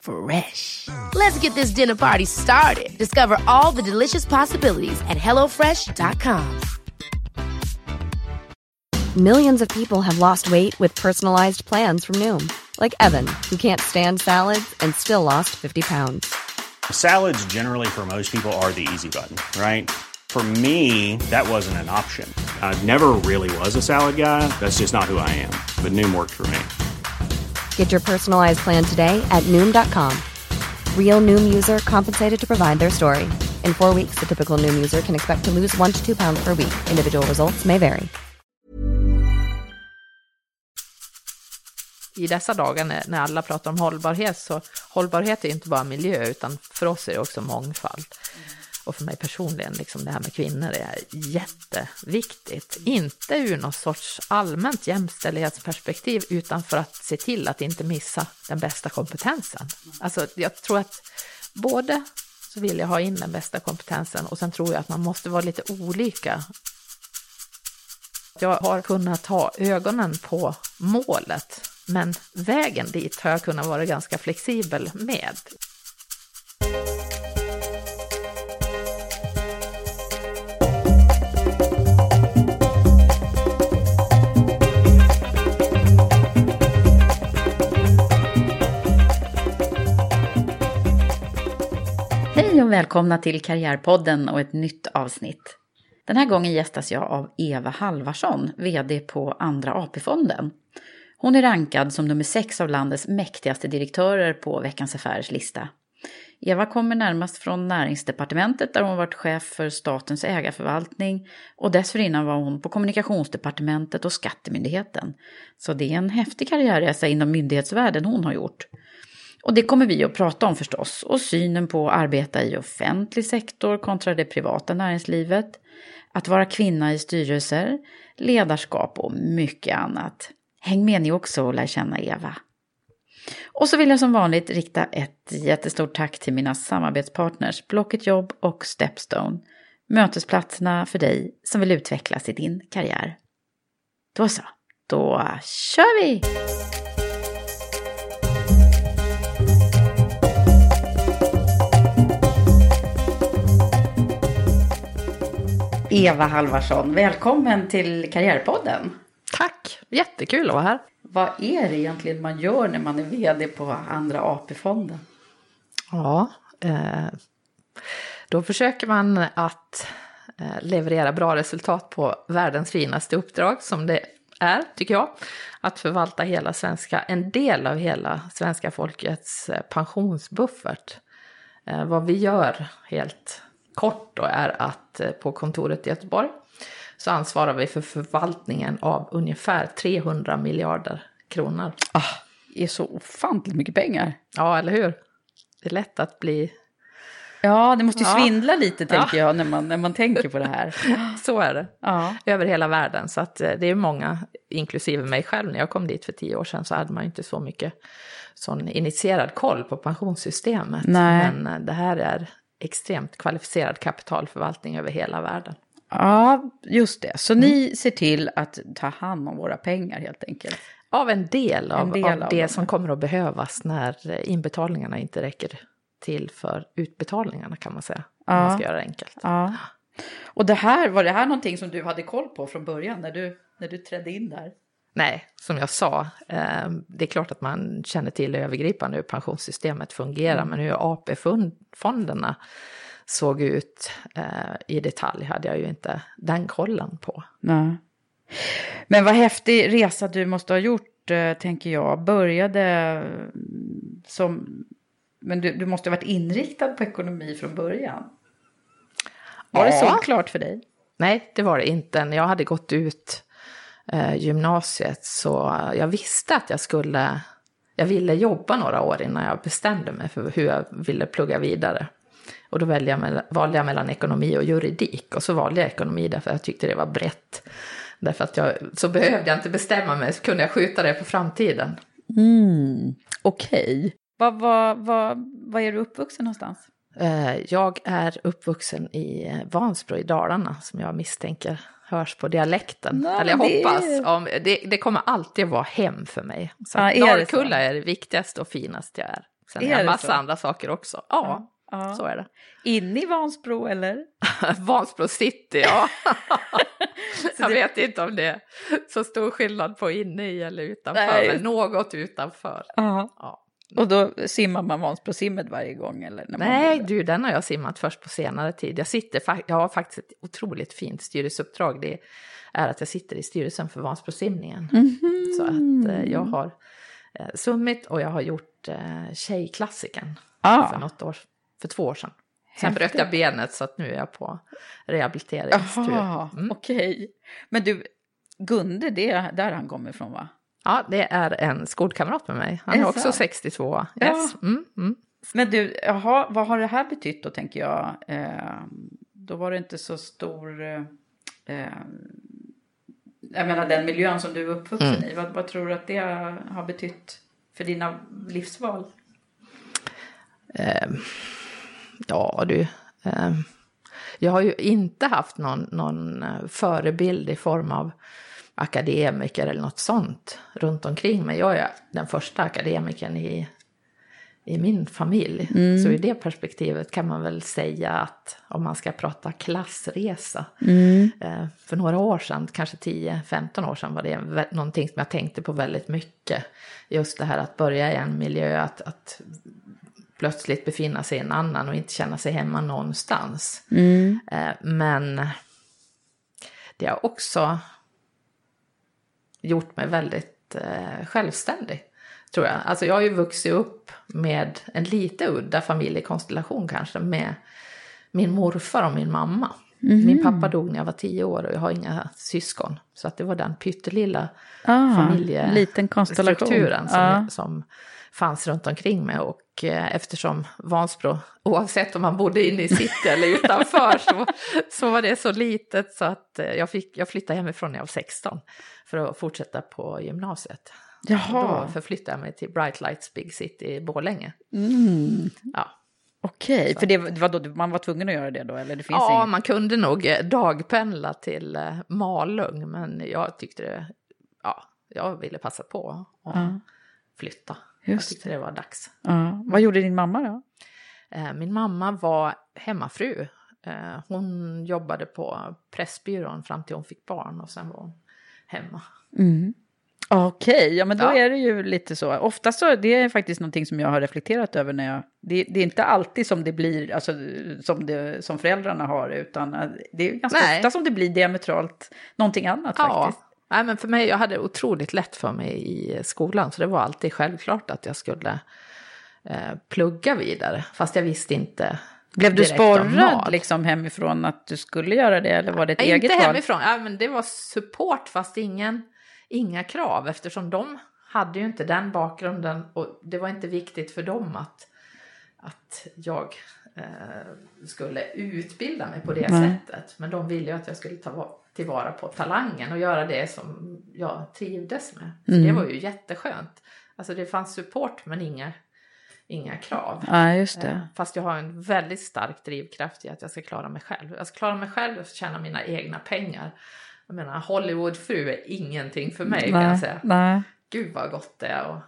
Fresh. Let's get this dinner party started. Discover all the delicious possibilities at hellofresh.com. Millions of people have lost weight with personalized plans from Noom, like Evan, who can't stand salads and still lost 50 pounds. Salads, generally, for most people, are the easy button, right? For me, that wasn't an option. I never really was a salad guy. That's just not who I am. But Noom worked for me. Get your personalized plan today at Noom.com. Real Noom user compensated to provide their story. In four weeks, the typical Noom user can expect to lose one to two pounds per week. Individual results may vary. I dessa dagar när, när alla pratar om hållbarhet så hållbarhet är inte bara miljö utan för oss är det också mångfald. Och för mig personligen, liksom det här med kvinnor är jätteviktigt. Inte ur någon sorts allmänt jämställdhetsperspektiv utan för att se till att inte missa den bästa kompetensen. Alltså jag tror att både så vill jag ha in den bästa kompetensen och sen tror jag att man måste vara lite olika. Jag har kunnat ha ögonen på målet men vägen dit har jag kunnat vara ganska flexibel med. Hej och välkomna till Karriärpodden och ett nytt avsnitt. Den här gången gästas jag av Eva Halvarsson, VD på Andra AP-fonden. Hon är rankad som nummer sex av landets mäktigaste direktörer på Veckans Affärers lista. Eva kommer närmast från näringsdepartementet där hon varit chef för statens ägarförvaltning och dessförinnan var hon på kommunikationsdepartementet och skattemyndigheten. Så det är en häftig karriärresa inom myndighetsvärlden hon har gjort. Och det kommer vi att prata om förstås och synen på att arbeta i offentlig sektor kontra det privata näringslivet, att vara kvinna i styrelser, ledarskap och mycket annat. Häng med ni också och lär känna Eva. Och så vill jag som vanligt rikta ett jättestort tack till mina samarbetspartners Blocket Jobb och Stepstone. Mötesplatserna för dig som vill utvecklas i din karriär. Då så, då kör vi! Eva Halvarsson, välkommen till Karriärpodden. Tack, jättekul att vara här. Vad är det egentligen man gör när man är vd på Andra AP-fonden? Ja, eh, då försöker man att eh, leverera bra resultat på världens finaste uppdrag som det är, tycker jag. Att förvalta hela svenska, en del av hela svenska folkets eh, pensionsbuffert. Vad vi gör helt kort då är att eh, på kontoret i Göteborg så ansvarar vi för förvaltningen av ungefär 300 miljarder kronor. Ah, det är så ofantligt mycket pengar. Ja, eller hur? Det är lätt att bli... Ja, det måste ju Ja. svindla lite tänker Ja. jag när man, när man tänker på det här. Så är det. Ja. Över hela världen. Så att eh, det är många, inklusive mig själv, när jag kom dit för tio år sedan så hade man ju inte så mycket sån initierad koll på pensionssystemet. Nej. Men eh, det här är extremt kvalificerad kapitalförvaltning över hela världen. ja, just det. Så ni ser till att ta hand om våra pengar helt enkelt. Av en del av, En del av av det dem. som kommer att behövas när inbetalningarna inte räcker till för utbetalningarna kan man säga. Om Ja. man ska göra det enkelt. Ja. Och det här, var det här någonting som du hade koll på från början när du, när du trädde in där? Nej, som jag sa, eh, det är klart att man känner till övergripande hur pensionssystemet fungerar, men hur AP-fonderna såg ut eh, i detalj hade jag ju inte den kollen på. Nej. Men vad häftig resa du måste ha gjort, eh, tänker jag. Började mm, som... Men du, du måste ha varit inriktad på ekonomi från början. Var det Ja. så klart för dig? Nej, det var det inte. När jag hade gått ut eh, gymnasiet så jag visste att jag skulle, jag ville jobba några år innan jag bestämde mig för hur jag ville plugga vidare. Och då valde jag, valde jag mellan ekonomi och juridik och så valde jag ekonomi därför att jag tyckte det var brett. Därför att jag, så behövde jag inte bestämma mig så kunde jag skjuta det på framtiden. Mm, Okej. Vad vad vad vad är du uppvuxen någonstans? Eh, Jag är uppvuxen i Vansbro i Dalarna som jag misstänker hörs på dialekten. Nej, Eller jag det- hoppas. Om, det, det kommer alltid vara hem för mig. Så Ja, är det Dalkulla så? är det viktigaste och finaste jag är. Sen Är det det massa så? andra saker också. Ja, Ja. så är det. Inne i Vansbro eller? Vansbro city, ja. jag det- vet inte om det är så stor skillnad på inne i eller utanför. Nej. Men något utanför. Ja. Och då simmar man Vansbrosimmet varje gång eller? När man Nej, du, den har jag simmat först på senare tid. Jag, sitter, jag har faktiskt ett otroligt fint styrelseuppdrag. Det är att jag sitter i styrelsen för Vansbrosimningen. Mhm. Så att eh, jag har eh, summit och jag har gjort eh, Tjejklassikern Ah. för, något år, för två år sedan. Sen bröt jag benet så att nu är jag på rehabiliteringstur. Mm. okej. Men du, Gunde, det är där han kommer ifrån va? Ja, det är en skolkamrat med mig. Han Är är också sant? 62 Ja. S. Mm, mm. Men du, jaha, vad har det här betytt då tänker jag? Eh, då var det inte så stor... Eh, eh, jag menar den miljön som du är uppvuxen Mm. i. Vad, vad tror du att det har betytt för dina livsval? Eh, ja du, eh, jag har ju inte haft någon, någon eh, förebild i form av akademiker eller något sånt runt omkring mig. Jag är den första akademikern i, i min familj. Så i det perspektivet kan man väl säga att om man ska prata klassresa. Eh, för några år sedan, kanske 10-15 år sedan, var det någonting som jag tänkte på väldigt mycket. Just det här att börja i en miljö, att, att plötsligt befinna sig i en annan och inte känna sig hemma någonstans. Eh, Men det har också gjort mig väldigt eh, självständig, tror jag. Alltså jag har ju vuxit upp med en lite udda familjekonstellation kanske, med min morfar och min mamma. Min pappa dog när jag var tio år och jag har inga syskon. Så att det var den pyttelilla Ah, liten konstellation. familjestrukturen som, Ja. som fanns runt omkring mig. Och eh, eftersom Vansbro, oavsett om man bodde inne i city eller utanför, så, så var det så litet så att eh, jag, fick, jag flyttade hemifrån när jag var 16 för att fortsätta på gymnasiet. Och Jaha, Då förflyttade jag mig till Bright Lights Big City i Borlänge. mm. Ja, okej. För det var då, man var tvungen att göra det då? Eller det finns ja ingen... man kunde nog eh, dagpendla till Malung, men jag tyckte det, ja, jag ville passa på att Ja. flytta. Just jag tyckte det var dags. Ja. Vad gjorde din mamma då? Eh, Min mamma var hemmafru. Eh, Hon jobbade på Pressbyrån fram till hon fick barn och sen var hon hemma. Mm. Okej, ja men då Ja. är det ju lite så. Ofta så, det är faktiskt någonting som jag har reflekterat över när jag, det, det är inte alltid som det blir, alltså som, det, som föräldrarna har, utan eh, det är ganska Nej. ofta som det blir diametralt någonting annat Ja, faktiskt. Nej, men för mig, jag hade otroligt lätt för mig i skolan så det var alltid självklart att jag skulle eh, plugga vidare. Fast jag visste inte Blev du sporrad liksom hemifrån att du skulle göra det, eller var det ett Nej, eget inte val? hemifrån, ja, men det var support fast ingen, inga krav eftersom de hade ju inte den bakgrunden och det var inte viktigt för dem att, att jag eh, skulle utbilda mig på det Nej. sättet. Men de ville ju att jag skulle ta tillvara på talangen och göra det som jag trivdes med. Mm. det var ju jätteskönt. Alltså det fanns support men inga, inga krav. Ja, just Eh, det. Fast jag har en väldigt stark drivkraft i att jag ska klara mig själv. Jag ska klara mig själv och tjäna mina egna pengar. Jag menar, Hollywoodfru är ingenting för mig kan jag säga. nej. Gud vad gott det är att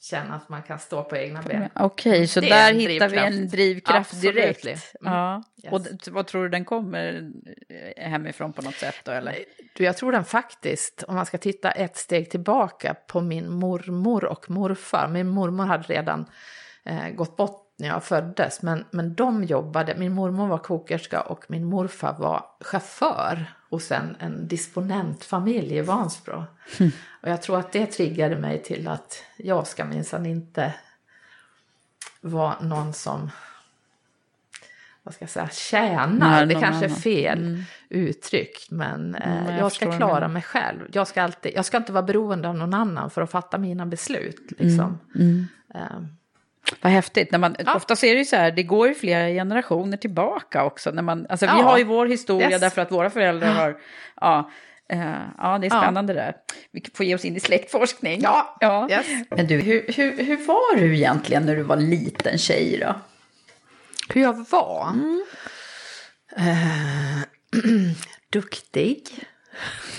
känna att man kan stå på egna ben. Okej, så där hittar vi en drivkraft. Absolut. direkt. Mm. Ja. Yes. Och vad tror du den kommer eh, hemifrån på något sätt då, eller? Du, jag tror den faktiskt, om man ska titta ett steg tillbaka på min mormor och morfar. Min mormor hade redan eh, gått bort när jag föddes, men, men de jobbade, min mormor var kokerska och min morfar var chaufför och sen en disponentfamilj i Vansbro. Och jag tror att det triggade mig till att jag ska minsann inte vara någon som vad ska jag säga, tjänar. Nej, det kanske är annan. fel uttryck, men eh, Mm, jag jag, förstår ska klara mig själv. Jag ska, alltid, jag ska inte vara beroende av någon annan för att fatta mina beslut. Liksom. Mm. Eh, Vad häftigt. När man, Ja. Ofta är det ju så här, det går ju flera generationer tillbaka också. När man, alltså, Vi Ja. har ju vår historia Yes. därför att våra föräldrar har... Ja, eh, ja det är Ja. spännande det där. Vi får ge oss in i släktforskning. Ja, ja. yes. Men du, hur, hur, hur var du egentligen när du var liten tjej då? hur jag var? Eh, duktig.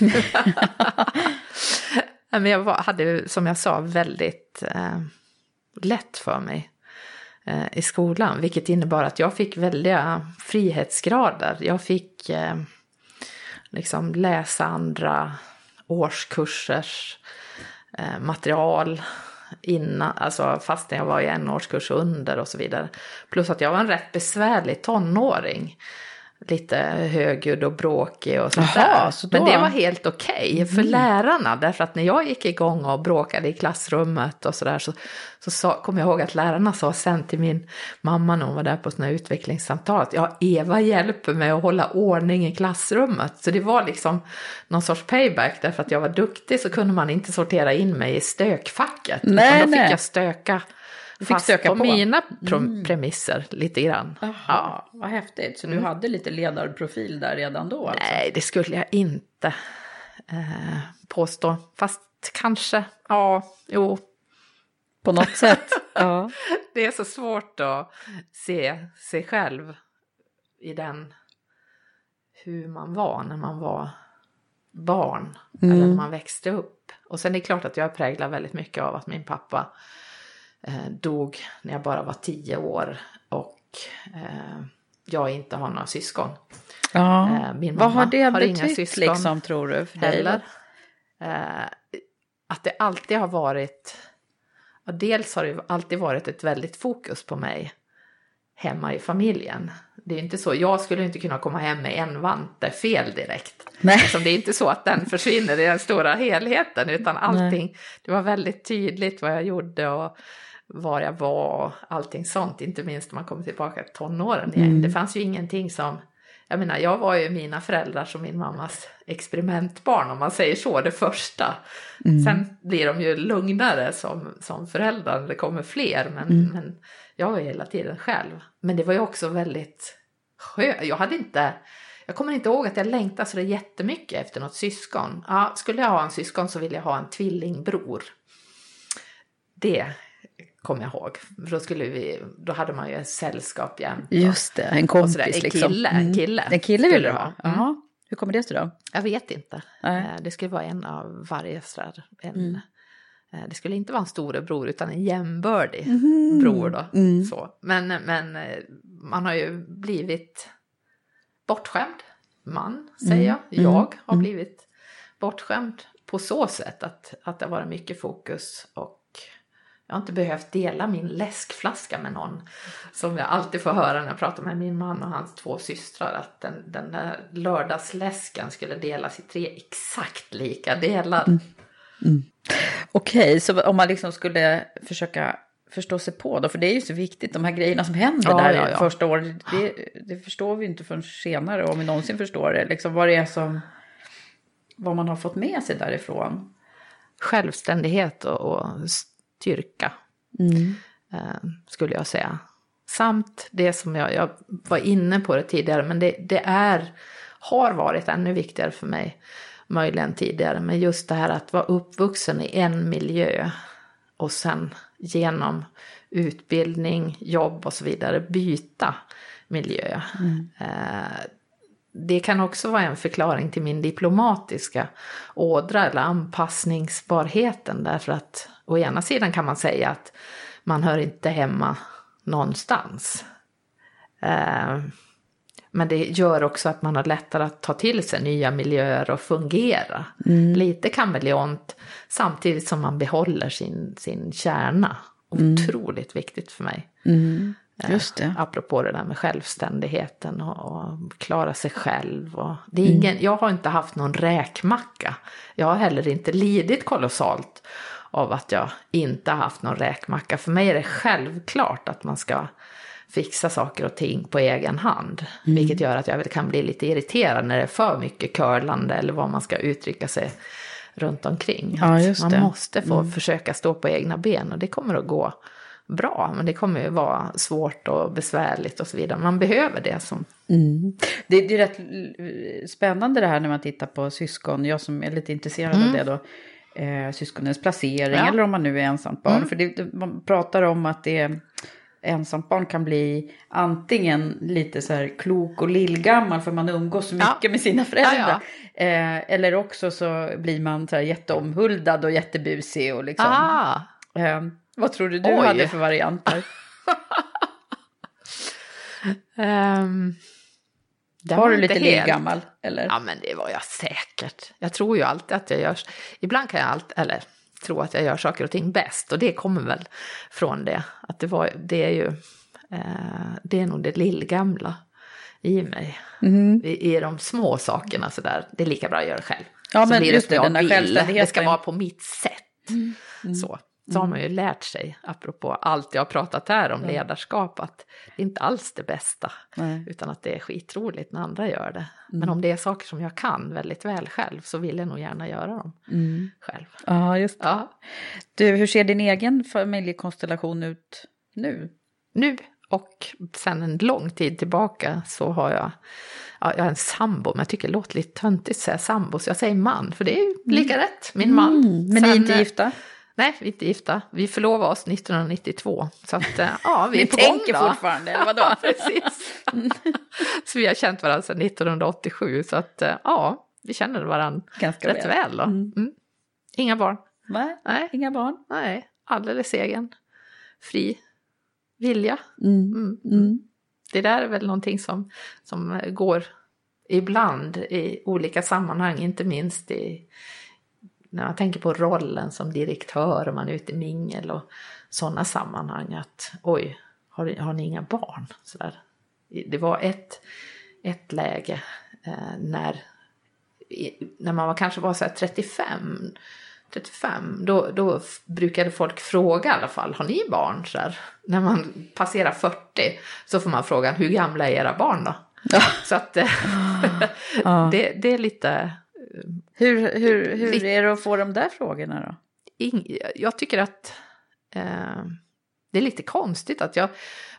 Nej, Men jag var, hade, som jag sa, väldigt eh, lätt för mig eh, i skolan. Vilket innebar att jag fick väldiga frihetsgrader. Jag fick eh, liksom läsa andra årskursers eh, material innan, alltså fastän jag var i en årskurs under och så vidare. Plus att jag var en rätt besvärlig tonåring. Lite högljudd och bråkig och sånt Jaha, där. så då- Mm. Men det var helt okej för lärarna. Därför att när jag gick igång och bråkade i klassrummet och sådär så, så sa, kom jag ihåg att lärarna sa sen till min mamma när hon var där på sina utvecklingssamtal att ja, Eva hjälper mig att hålla ordning i klassrummet. Så det var liksom någon sorts payback därför att jag var duktig så kunde man inte sortera in mig i stökfacket. Nej, utan då nej. fick jag stöka fick fast stöka på, på. Mm. mina pro- premisser lite grann. Jaha, vad häftigt. Så du hade lite ledarprofil där redan då? Alltså. Nej, det skulle jag inte eh, påstå. Fast kanske, ja, jo. På något sätt? ja. Det är så svårt att se sig själv i den, hur man var när man var barn. Eller när man växte upp. Och sen är det klart att jag präglar väldigt mycket av att min pappa dog när jag bara var tio år. Och eh, jag inte har några syskon. ja. Eh, min Vad mamma har det har inga betytt syskon liksom tror du? För dig? heller. Eh, att det alltid har varit, dels har det alltid varit ett väldigt fokus på mig hemma i familjen. Det är inte så, jag skulle inte kunna komma hem med en vante fel direkt. Nej. Liksom, det är inte så att den försvinner i den stora helheten utan allting, det var väldigt tydligt vad jag gjorde och var jag var och allting sånt, inte minst när man kommer tillbaka till tonåren igen. Det fanns ju ingenting som, jag menar jag var ju mina föräldrars och min mammas experimentbarn om man säger så, det första. Sen blir de ju lugnare som, som föräldrar det kommer fler, men, men jag var ju hela tiden själv. Men det var ju också väldigt skönt, jag hade inte, jag kommer inte ihåg att jag längtade så jättemycket efter något syskon. Ja, skulle jag ha en syskon så ville jag ha en tvillingbror. Det kommer jag ihåg. För då, skulle vi, då hade man ju ett sällskap jämt. Just det, en kompis sådär. En liksom. kille, en kille En kille vill du ha? Mm. Hur kommer det sig då? Jag vet inte. Nej. Eh, Det skulle vara en av varje sådär. En, Mm. Eh, Det skulle inte vara en storebror utan en jämbördig Mhm. bror då. Mm. Så. Men, men eh, man har ju blivit bortskämd. Man, säger jag. Mm. Jag har blivit bortskämd på så sätt att, att det har varit mycket fokus och jag har inte behövt dela min läskflaska med någon. Som jag alltid får höra när jag pratar med min man och hans två systrar. Att den, den där lördagsläsken skulle delas i tre exakt lika delar. Mm. Okej, så om man liksom skulle försöka förstå sig på då, för det är ju så viktigt, de här grejerna som händer Ja, där ja, ja. första året, det, det förstår vi inte förrän senare, om vi någonsin förstår det, liksom vad det är som, vad man har fått med sig därifrån. Självständighet och, och styrka. eh, skulle jag säga. Samt det som jag, jag var inne på det tidigare, men det, det är, har varit ännu viktigare för mig, möjligen tidigare, men just det här att vara uppvuxen i en miljö och sen genom utbildning, jobb och så vidare byta miljö. Eh, det kan också vara en förklaring till min diplomatiska ådra eller anpassningsbarheten därför att å ena sidan kan man säga att man hör inte hemma någonstans. Eh, men det gör också att man har lättare att ta till sig nya miljöer och fungera. Lite kameleont samtidigt som man behåller sin, sin kärna. Otroligt viktigt för mig. Eh, Just det. Apropå det där med självständigheten och, och klara sig själv. Och det är ingen, Jag har inte haft någon räkmacka. Jag har heller inte lidit kolossalt av att jag inte har haft någon räkmacka. För mig är det självklart att man ska fixa saker och ting på egen hand. Vilket gör att jag kan bli lite irriterad när det är för mycket curlande eller vad man ska uttrycka sig runt omkring. Ja, man måste få försöka stå på egna ben och det kommer att gå bra. Men det kommer ju vara svårt och besvärligt och så vidare. Man behöver det som Det, det är rätt spännande det här när man tittar på syskon. Jag som är lite intresserad av det då. Eh, syskonens placering Ja. eller om man nu är ensamt barn. För det, man pratar om att det ensamt barn kan bli antingen lite så här klok och lillgammal för man umgås så mycket Ja. med sina föräldrar. Ja, Eh, eller också så blir man så här jätteomhuldad och jättebusig och liksom. Ah, Eh, vad tror du du Oj. hade för varianter? det Var du lite lillgammal? Eller? Ja men det var jag säkert. Jag tror ju alltid att jag gör, ibland kan jag alltid, eller tro att jag gör saker och ting bäst och det kommer väl från det. Att det var, det är ju, eh, det är nog det lillgamla i mig. Mhm. I, I de små sakerna sådär, det är lika bra att göra själv. Ja, Så men blir just det, den där vill. Det ska. Mm. vara på mitt sätt. Så. Så har man ju lärt sig, apropå allt jag har pratat här om ledarskap, att det är inte alls det bästa. Nej. Utan att det är skitroligt när andra gör det. Mm. Men om det är saker som jag kan väldigt väl själv så vill jag nog gärna göra dem Mm. själv. Ja, just det. Ja, Du, hur ser din egen familjekonstellation ut nu? nu och sen en lång tid tillbaka så har jag, ja, jag har en sambo, men jag tycker det låter lite töntigt att säga sambo, så jag säger man, för det är ju lika rätt, min man. Mm, men ni är Sen, inte eh, gifta? Nej, vi är inte gifta. Vi förlovade oss 1992. Så att, eh, ja, vi är på tänker gång då. fortfarande, eller vadå? Ja, precis. så vi har känt varandra sedan 1987. Så att, eh, ja, vi känner varandra Ganska rätt väl. väl. då. Mm. Inga barn. Nej, Nej, inga barn. nej, alldeles egen. Fri vilja. Mm. Mm. Mm. Det där är väl någonting som, som går ibland i olika sammanhang, inte minst i, när man tänker på rollen som direktör och man är ute i mingel och sådana sammanhang att oj, har, har ni inga barn? Så där. Det var ett, ett läge eh, när, när man var, kanske var så här 35 35, då, då brukade folk fråga i alla fall, har ni barn? Så här, när man passerar 40 så får man frågan, hur gamla är era barn då? Så att eh, Ja. det, det är lite, Hur, hur, hur är det att få de där frågorna då? ing, jag tycker att eh, det är lite konstigt att jag,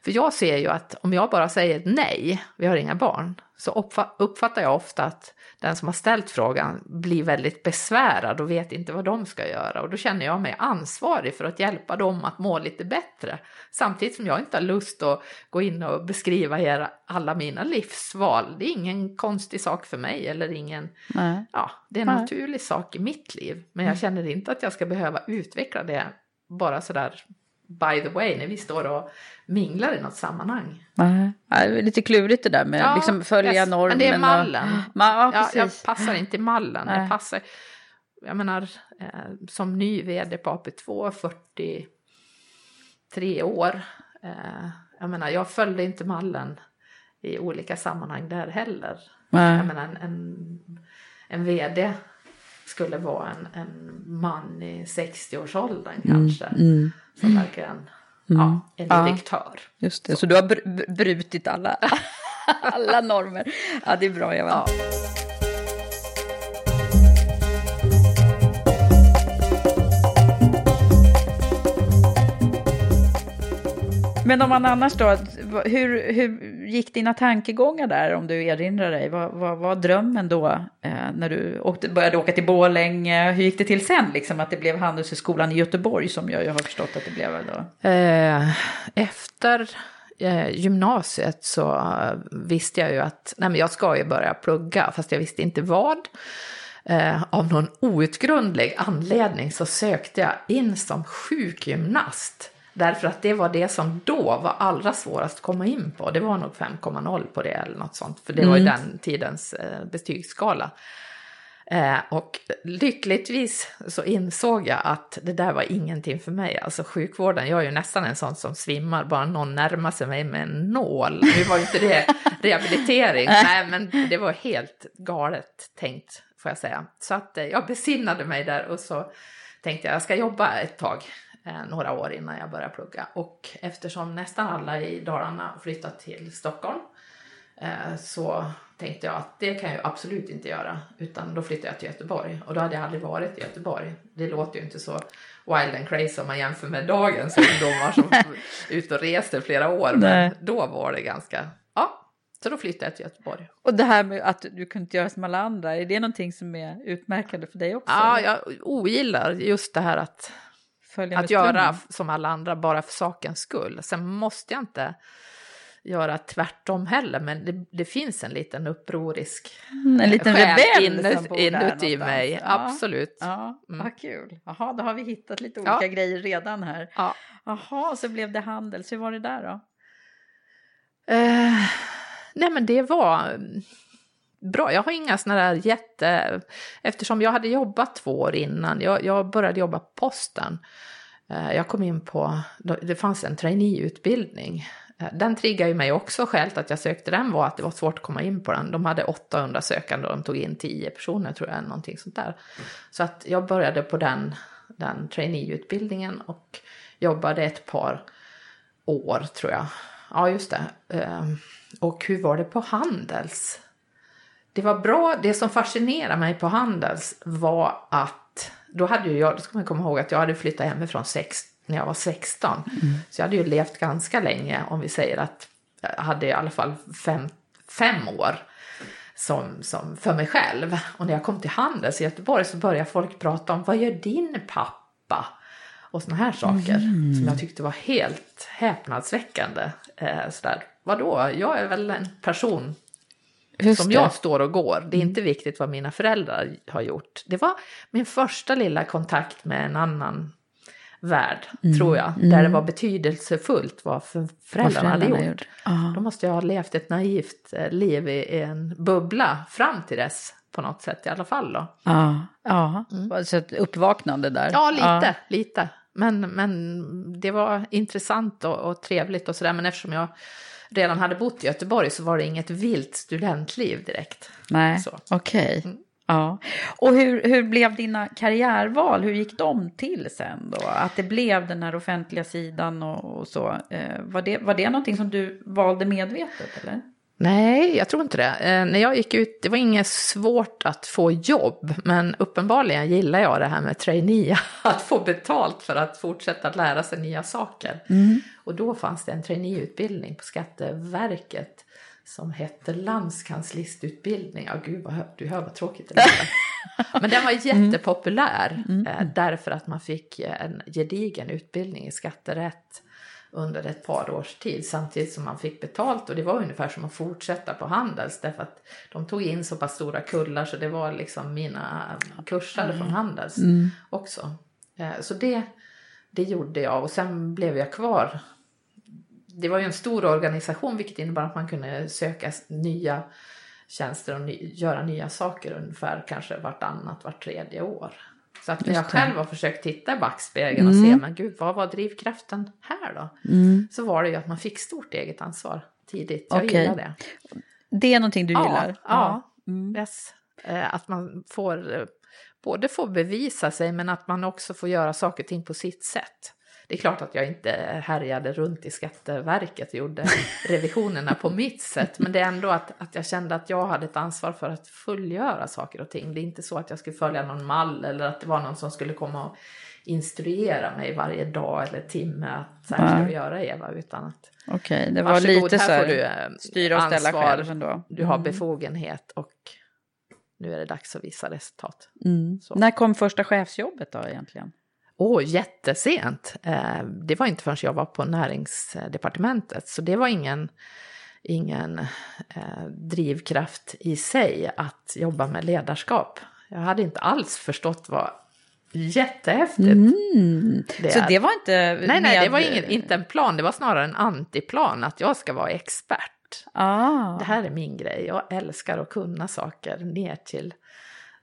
för jag ser ju att om jag bara säger nej, vi har inga barn, så uppfa- uppfattar jag ofta att den som har ställt frågan blir väldigt besvärad och vet inte vad de ska göra. Och då känner jag mig ansvarig för att hjälpa dem att må lite bättre. Samtidigt som jag inte har lust att gå in och beskriva era, alla mina livsval. Det är ingen konstig sak för mig eller ingen Nej. Ja, det är en Nej. naturlig sak i mitt liv. Men jag känner inte att jag ska behöva utveckla det bara sådär by the way när vi står och minglar i något sammanhang. Nej. Det är lite klurigt det där med Ja, liksom följa yes, normen. men det är och- mallen. Ma, ja, Ja, jag passar inte i mallen. Nej. Jag passar, jag menar, eh, som ny vd på AP2, 43 år. Eh, jag menar, jag följde inte mallen i olika sammanhang där heller. Nej. Jag menar, en, en, en vd skulle vara en, en man i 60-årsåldern kanske. Mm. Som verkligen ja, en Ja. direktör. Just det, så du har br- brutit alla, alla normer. Ja, det är bra Eva. Ja. Men om man annars då, hur, hur gick dina tankegångar där om du erinrar dig? Vad vad var drömmen då eh, när du åkte, började åka till Borlänge? Hur gick det till sen liksom att det blev Handelshögskolan i Göteborg som jag, jag har förstått att det blev då? Eh, efter eh, gymnasiet så visste jag ju att nej men jag ska ju börja plugga, fast jag visste inte vad. Eh, av någon outgrundlig anledning så sökte jag in som sjukgymnast. Därför att det var det som då var allra svårast att komma in på. Det var nog 5,0 på det eller något sånt. För det var ju den tidens eh, betygsskala. Eh, och lyckligtvis så insåg jag att det där var ingenting för mig. Alltså sjukvården, jag är ju nästan en sån som svimmar, bara någon närmar sig mig med en nål. Nu var ju inte det rehabilitering, nej men det var helt galet tänkt får jag säga. Så att eh, jag besinnade mig där och så tänkte jag jag ska jobba ett tag, några år innan jag börjar plugga. Och eftersom nästan alla i Dalarna flyttat till Stockholm eh, så tänkte jag att det kan jag absolut inte göra, utan då flyttade jag till Göteborg. Och då hade jag aldrig varit i Göteborg. Det låter ju inte så wild and crazy om man jämför med dagens ungdomar som är ute och reser flera år, men då var det ganska, ja, så då flyttade jag till Göteborg. Och det här med att du kunde göra som alla andra, är det någonting som är utmärkande för dig också? Ja, jag ogillar just det här att, att göra som alla andra bara för sakens skull. Sen måste jag inte göra tvärtom heller, men det, det finns en liten upprorisk mm, En liten rebell inut, inuti mig, ja. absolut. Ja, mm. Vad kul. Jaha, då har vi hittat lite olika ja. grejer redan här. Ja. Jaha, så blev det handel, så hur var det där då? Uh, nej men det var bra. Jag har inga sådana där jätte... Eftersom jag hade jobbat två år innan, jag, jag började jobba på posten. Eh, jag kom in på, det fanns en traineeutbildning eh, den triggade ju mig också. Skälet att jag sökte den var att det var svårt att komma in på den. De hade 800 sökande och de tog in 10 personer tror jag, någonting sånt där. Så att jag började på den, den traineeutbildningen och jobbade ett par år tror jag. Ja, just det. Eh, och hur var det på Handels? Det var bra, det som fascinerade mig på Handels var att då hade ju jag, då ska man komma ihåg att jag hade flyttat hemifrån sex när jag var 16. Mm. Så jag hade ju levt ganska länge, om vi säger att jag hade i alla fall fem, fem år som, som för mig själv. Och när jag kom till Handels i Göteborg så började folk prata om vad gör din pappa? Och såna här saker mm. som jag tyckte var helt häpnadsväckande. Eh, sådär. Vadå, jag är väl en person Just som det. jag står och går. Det är inte viktigt vad mina föräldrar har gjort. Det var min första lilla kontakt med en annan värld, mm. tror jag. Mm. Där det var betydelsefullt vad för föräldrarna hade gjort. gjort. Då måste jag ha levt ett naivt eh, liv i en bubbla fram till dess på något sätt i alla fall. Då. Ja, ja. Mm. så ett uppvaknande där. Ja, lite, ja. lite. Men, men det var intressant och, och trevligt och sådär. Men eftersom jag redan hade bott i Göteborg så var det inget vilt studentliv direkt. Nej, okej. Okay. Mm. Ja, och hur, hur blev dina karriärval? Hur gick de till sen då? Att det blev den här offentliga sidan och, och så. Eh, var, det, var det någonting som du valde medvetet eller? Nej, jag tror inte det. Eh, när jag gick ut, det var inget svårt att få jobb, men uppenbarligen gillar jag det här med trainee, att få betalt för att fortsätta lära sig nya saker. Mm. Och då fanns det en traineeutbildning på Skatteverket som hette landskanslistutbildning. Ja, gud, vad, du hör vad tråkigt det är. Men den var jättepopulär mm. Mm. därför att man fick en gedigen utbildning i skatterätt under ett par års tid samtidigt som man fick betalt och det var ungefär som att fortsätta på Handels därför att de tog in så pass stora kullar så det var liksom mina kursare mm. från Handels mm. också. Eh, så det, det gjorde jag och sen blev jag kvar det var ju en stor organisation vilket innebar att man kunde söka nya tjänster och ny, göra nya saker ungefär kanske vartannat, vart tredje år. Så att jag själv har försökt titta i backspegeln mm. och se, men gud, vad var drivkraften här då? Mm. Så var det ju att man fick stort eget ansvar tidigt. Jag okay. gillar det. Det är någonting du ja, gillar? Ja, ja. Mm. Yes. Eh, att man får eh, både får bevisa sig men att man också får göra saker och ting på sitt sätt. Det är klart att jag inte härjade runt i Skatteverket och gjorde revisionerna på mitt sätt, men det är ändå att, att jag kände att jag hade ett ansvar för att fullgöra saker och ting. Det är inte så att jag skulle följa någon mall eller att det var någon som skulle komma och instruera mig varje dag eller timme att så här ska du göra Eva, utan att Okej, okay, det var lite så här, får du eh, styra och ställa själv ändå. Du har mm. befogenhet och nu är det dags att visa resultat. Mm. När kom första chefsjobbet då egentligen? Åh, oh, jättesent. Eh, det var inte förrän jag var på näringsdepartementet, så det var ingen, ingen eh, drivkraft i sig att jobba med ledarskap. Jag hade inte alls förstått vad jättehäftigt mm. det Så det var inte... Nej, nej, det var ingen, inte en plan, det var snarare en antiplan att jag ska vara expert. Ah. Det här är min grej, jag älskar att kunna saker ner till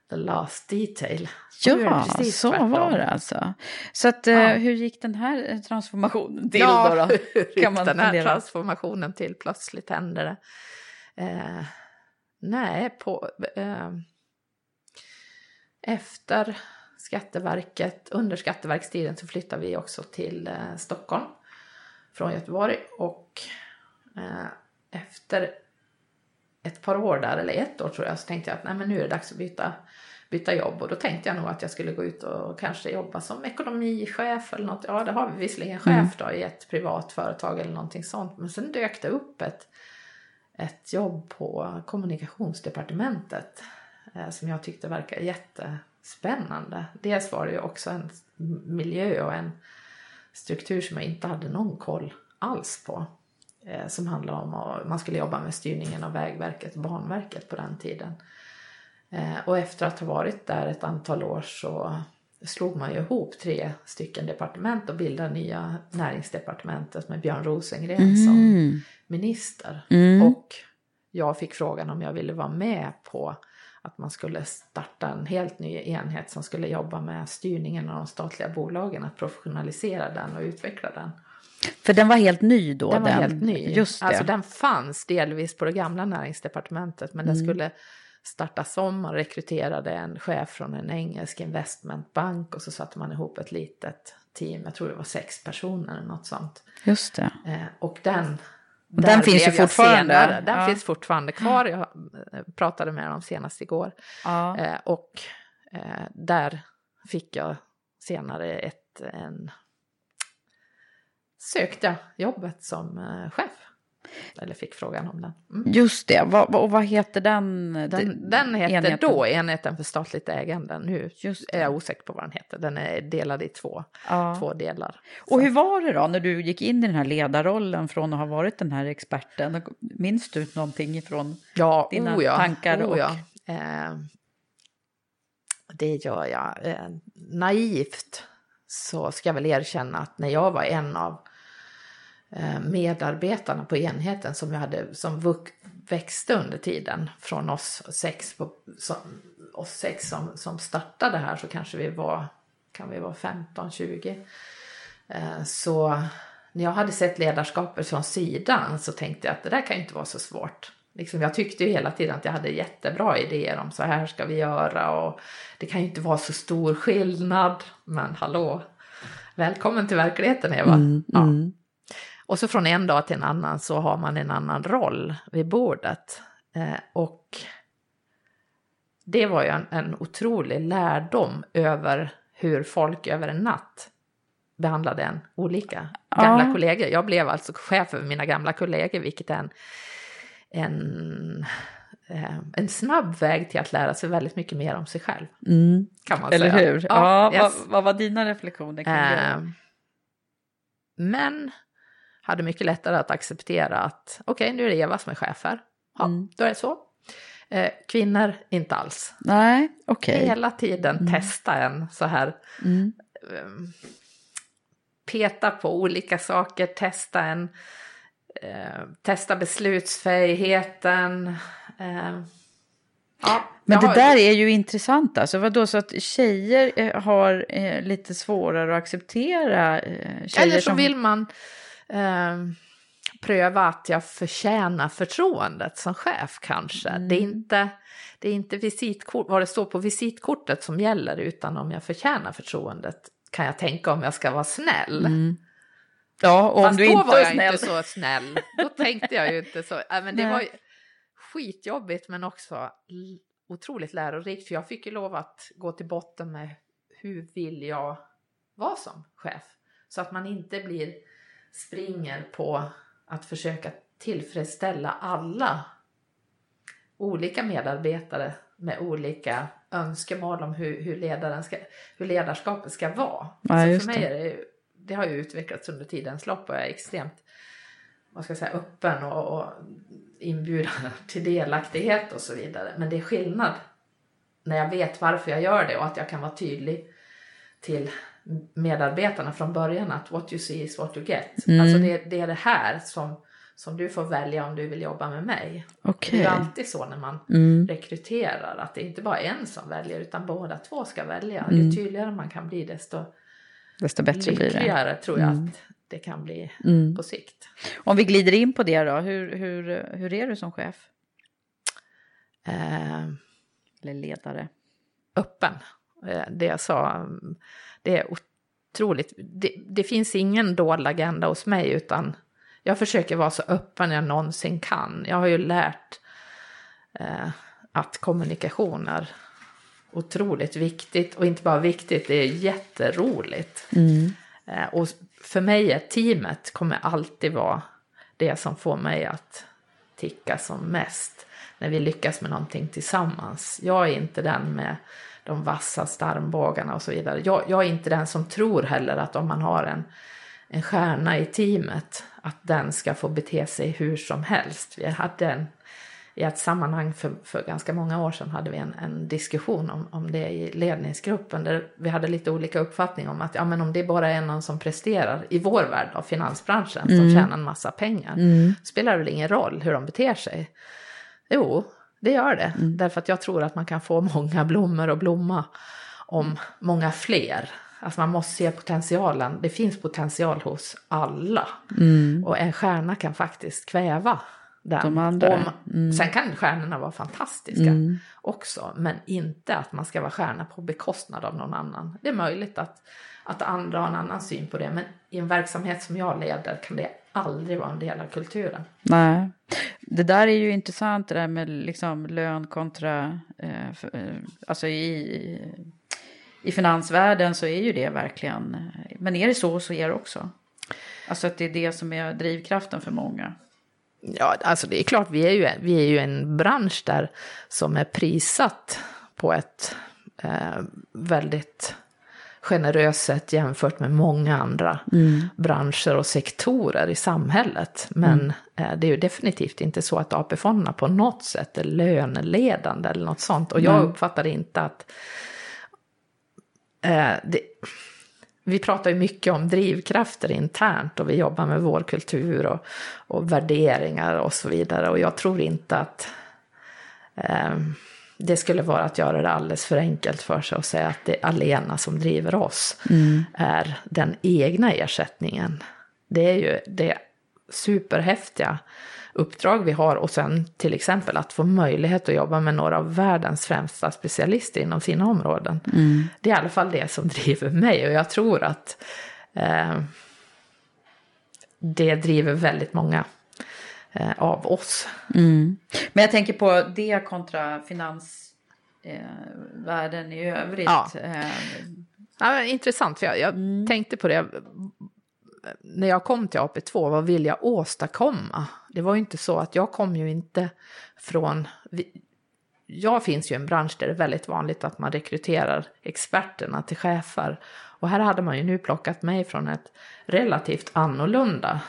the last detail. Det Ja, precis så tvärtom. var det alltså. Så att, eh, Ja. hur gick den här eh, transformationen till ja, då? då? hur gick man den här fundera. transformationen till? Plötsligt hände det. Eh, nej, på, eh, efter Skatteverket, under Skatteverkstiden så flyttade vi också till eh, Stockholm från Göteborg och eh, efter ett par år där, eller ett år tror jag, så tänkte jag att nej, men nu är det dags att byta, byta jobb och då tänkte jag nog att jag skulle gå ut och kanske jobba som ekonomichef eller något. Ja, det har vi visserligen chef då i ett privat företag eller någonting sånt, men sen dök det upp ett, ett jobb på kommunikationsdepartementet eh, som jag tyckte verkade jättespännande. Dels var det ju också en miljö och en struktur som jag inte hade någon koll alls på. Eh, som handlade om att man skulle jobba med styrningen av Vägverket och Banverket på den tiden. Eh, och efter att ha varit där ett antal år så slog man ju ihop tre stycken departement och bildade nya näringsdepartementet med Björn Rosengren som minister. Och jag fick frågan om jag ville vara med på att man skulle starta en helt ny enhet som skulle jobba med styrningen av de statliga bolagen, att professionalisera den och utveckla den. För den var helt ny då? Den var helt ny. Just det. Alltså den fanns delvis på det gamla näringsdepartementet men Mm. den skulle startas om. Man rekryterade en chef från en engelsk investmentbank och så satte man ihop ett litet team. Jag tror det var sex personer eller något sånt. Just det. Eh, och den, Den finns ju fortfarande. senare. Den Ja. finns fortfarande kvar. Jag eh, pratade med dem senast igår. Ja. Eh, och eh, där fick jag senare ett, en, sökte jag jobbet som eh, chef. Eller fick frågan om den. Mm. Just det. Och vad heter den? Den, den hette enheten? då enheten för statligt ägande. Nu är jag osäker på vad den heter. Den är delad i två, Ja. två delar. Och hur var det då när du gick in i den här ledarrollen från att ha varit den här experten? Minns du någonting ifrån? Ja, dina oh ja, tankar och- ja. Eh, det gör jag. Eh, naivt så ska jag väl erkänna att när jag var en av medarbetarna på enheten som jag hade som växte under tiden från oss sex, på, som, oss sex som, som startade här så kanske vi var, kan vi vara 15-20. Eh, så när jag hade sett ledarskapet från sidan så tänkte jag att det där kan ju inte vara så svårt. Liksom, jag tyckte ju hela tiden att jag hade jättebra idéer om så här ska vi göra och det kan ju inte vara så stor skillnad. Men hallå, välkommen till verkligheten Eva. Ja. Och så från en dag till en annan så har man en annan roll vid bordet. Eh, och det var ju en, en otrolig lärdom över hur folk över en natt behandlade en olika gamla Ja. kollegor. Jag blev alltså chef över mina gamla kollegor, vilket är en, en, eh, en snabb väg till att lära sig väldigt mycket mer om sig själv. Kan man Eller säga. hur? Ja, yes. vad, vad var dina reflektioner kring det? Eh, men hade mycket lättare att acceptera att okej, nu är det Eva som är chef här. Ja, Mm. då är det så. Eh, kvinnor, inte alls. Nej, okej. Hela tiden testa en så här. Mm. ehm, peta på olika saker, testa en. Eh, testa beslutsfähigheten. Eh, ja, Men det har- där är ju intressant alltså. Vadå, så att tjejer eh, har eh, lite svårare att acceptera eh, tjejer Eller så som... vill man eh, pröva att jag förtjänar förtroendet som chef kanske. Mm. Det är inte, det är inte visitkort, vad det står på visitkortet som gäller utan om jag förtjänar förtroendet kan jag tänka om jag ska vara snäll. Ja, och om Fast du då inte var jag snäll. inte så snäll. Då tänkte jag ju inte så. Äh, men det Nej. var ju skitjobbigt men också otroligt lärorikt. För jag fick ju lov att gå till botten med hur vill jag vara som chef. Så att man inte blir springer på att försöka tillfredsställa alla olika medarbetare med olika önskemål om hur, hur, ledaren ska, hur ledarskapet ska vara. Ja, för mig är det, det har ju utvecklats under tidens lopp och jag är extremt vad ska jag säga, öppen och, och inbjudande till delaktighet och så vidare. Men det är skillnad när jag vet varför jag gör det och att jag kan vara tydlig till medarbetarna från början att what you see is what you get. Mm. Alltså det, det är det här som, som du får välja om du vill jobba med mig. Okej. Det är alltid så när man Mm. rekryterar att det är inte bara en som väljer utan båda två ska välja. Mm. Ju tydligare man kan bli desto Desto bättre blir det. lyckligare tror jag Mm. att det kan bli Mm. på sikt. Om vi glider in på det då, hur, hur, hur är du som chef? Eh, Eller ledare? öppen. Eh, Det jag sa, mm, det är otroligt. Det, det finns ingen dold agenda hos mig utan jag försöker vara så öppen jag någonsin kan. Jag har ju lärt eh, att kommunikation är otroligt viktigt och inte bara viktigt, det är jätteroligt. Eh, och för mig är teamet kommer alltid vara det som får mig att ticka som mest när vi lyckas med någonting tillsammans. Jag är inte den med de vassa armbågarna och så vidare. Jag, jag är inte den som tror heller att om man har en, en stjärna i teamet att den ska få bete sig hur som helst. Vi hade en, i ett sammanhang för, för ganska många år sedan hade vi en, en diskussion om, om det i ledningsgruppen där vi hade lite olika uppfattning om att ja, men om det bara är någon som presterar i vår värld av finansbranschen som tjänar en massa pengar spelar det väl ingen roll hur de beter sig. Jo, det gör det. Därför att jag tror att man kan få många blommor att blomma om många fler. Alltså man måste se potentialen. Det finns potential hos alla. Och en stjärna kan faktiskt kväva den. De andra. Om, Sen kan stjärnorna vara fantastiska också. Men inte att man ska vara stjärna på bekostnad av någon annan. Det är möjligt att, att andra har en annan syn på det. Men i en verksamhet som jag leder kan det aldrig vara en del av kulturen. Nej. Det där är ju intressant det där med liksom lön kontra, eh, för, eh, alltså i, i finansvärlden så är ju det verkligen, men är det så så är det också. Alltså att det är det som är drivkraften för många. Ja, alltså det är klart, vi är ju, vi är ju en bransch där som är prissatt på ett eh, väldigt generöst sätt jämfört med många andra branscher och sektorer i samhället. Men eh, det är ju definitivt inte så att AP-fonderna på något sätt är löneledande eller något sånt. Och jag uppfattar inte att eh, det, vi pratar ju mycket om drivkrafter internt och vi jobbar med vår kultur och, och värderingar och så vidare. Och jag tror inte att eh, det skulle vara att göra det alldeles för enkelt för sig och säga att det alena som driver oss är den egna ersättningen. Det är ju det superhäftiga uppdrag vi har och sen till exempel att få möjlighet att jobba med några av världens främsta specialister inom sina områden. Det är i alla fall det som driver mig och jag tror att eh, det driver väldigt många av oss. Men jag tänker på det kontra finansvärlden i övrigt. Ja. Eh, Ja, men intressant, för jag, jag tänkte på det. När jag kom till AP2, vad vill jag åstadkomma? Det var ju inte så att jag kom ju inte från... vi- Jag finns ju i en bransch där det är väldigt vanligt att man rekryterar experterna till chefer. Och här hade man ju nu plockat mig från ett relativt annorlunda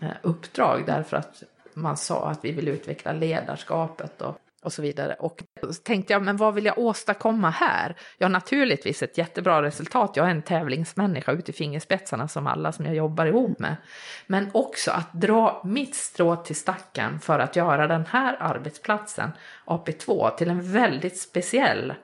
eh, uppdrag därför att man sa att vi vill utveckla ledarskapet och, och så vidare. Och så tänkte jag, men vad vill jag åstadkomma här? Ja, naturligtvis ett jättebra resultat. Jag är en tävlingsmänniska ut i fingerspetsarna som alla som jag jobbar ihop med. Men också att dra mitt strå till stacken för att göra den här arbetsplatsen, AP2, till en väldigt speciell,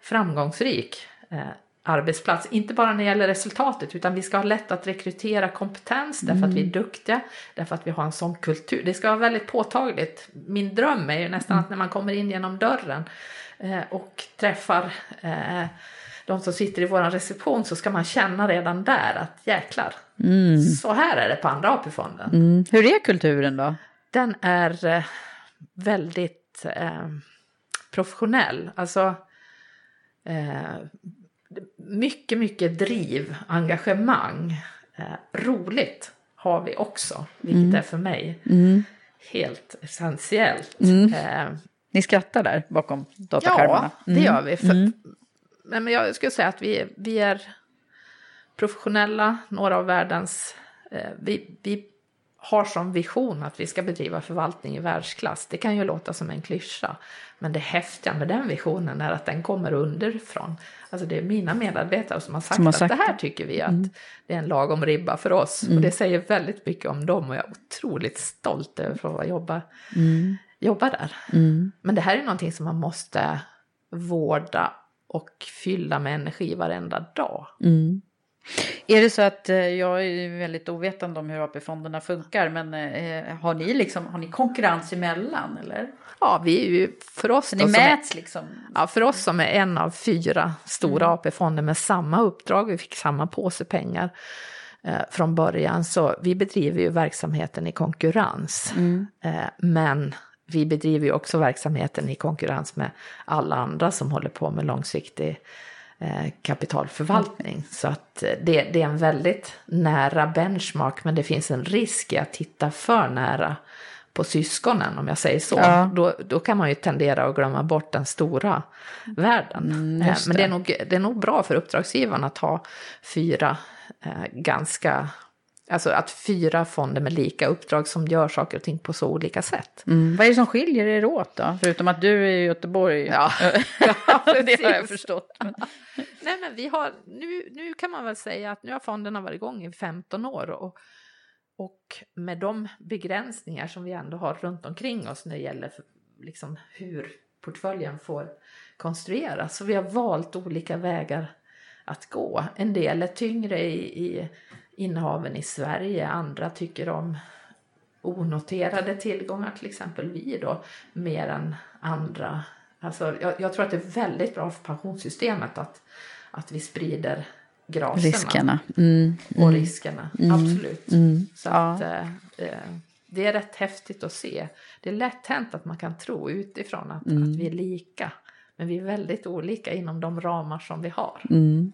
framgångsrik eh, arbetsplats. Inte bara när det gäller resultatet utan vi ska ha lätt att rekrytera kompetens därför att vi är duktiga, därför att vi har en sån kultur. Det ska vara väldigt påtagligt. Min dröm är ju nästan att när man kommer in genom dörren eh, och träffar eh, de som sitter i vår reception så ska man känna redan där att jäklar, så här är det på andra AP-fonden. mm. Hur är kulturen då? Den är eh, väldigt eh, professionell. Alltså eh, mycket, mycket driv, engagemang. Eh, roligt har vi också, vilket är för mig helt essentiellt. Eh, Ni skrattar där bakom dataskärmarna. Ja, det gör vi. För, men men jag skulle säga att vi, vi är professionella, några av världens... Eh, vi, vi har som vision att vi ska bedriva förvaltning i världsklass. Det kan ju låta som en klyscha, men det häftiga med den visionen är att den kommer underifrån. Alltså det är mina medarbetare som har sagt, som har sagt att det här tycker vi att mm. det är en lagom ribba för oss. Mm. Och det säger väldigt mycket om dem och jag är otroligt stolt över att jobba, mm. jobba där. Mm. Men det här är någonting som man måste vårda och fylla med energi varenda dag. Mm. Är det så att, eh, jag är väldigt ovetande om hur AP-fonderna funkar, men eh, har, ni liksom, har ni konkurrens emellan eller? Ja, vi är ju för oss... Ni mäts är, liksom? Ja, för oss som är en av fyra stora mm. AP-fonder med samma uppdrag, vi fick samma påse pengar eh, från början, så vi bedriver ju verksamheten i konkurrens. Mm. Eh, men vi bedriver ju också verksamheten i konkurrens med alla andra som håller på med långsiktig kapitalförvaltning. Så att eh, det, det, är en väldigt nära benchmark men det finns en risk i att titta för nära på syskonen om jag säger så. Ja. Då, då kan man ju tendera att glömma bort den stora världen. Mm, eh, men det är, nog, det är nog bra för uppdragsgivaren att ha fyra eh, ganska Alltså att fyra fonder med lika uppdrag som gör saker och ting på så olika sätt. Mm. Vad är det som skiljer er åt då? Förutom att du är i Göteborg. Ja, ja det har jag förstått. Men... Nej men vi har, nu, nu kan man väl säga att nu har fonderna varit igång i 15 år. Och, och med de begränsningar som vi ändå har runt omkring oss när det gäller liksom hur portföljen får konstrueras. Så vi har valt olika vägar att gå. En del är tyngre i, i innehaven i Sverige. Andra tycker om onoterade tillgångar, till exempel vi då, mer än andra. Alltså, jag, jag tror att det är väldigt bra för pensionssystemet att, att vi sprider graserna. Riskerna. Mm, mm, och riskerna, mm, absolut. Mm, Så ja. att, eh, eh, det är rätt häftigt att se. Det är lätt hänt att man kan tro utifrån att, mm. att vi är lika. Men vi är väldigt olika inom de ramar som vi har. Mm.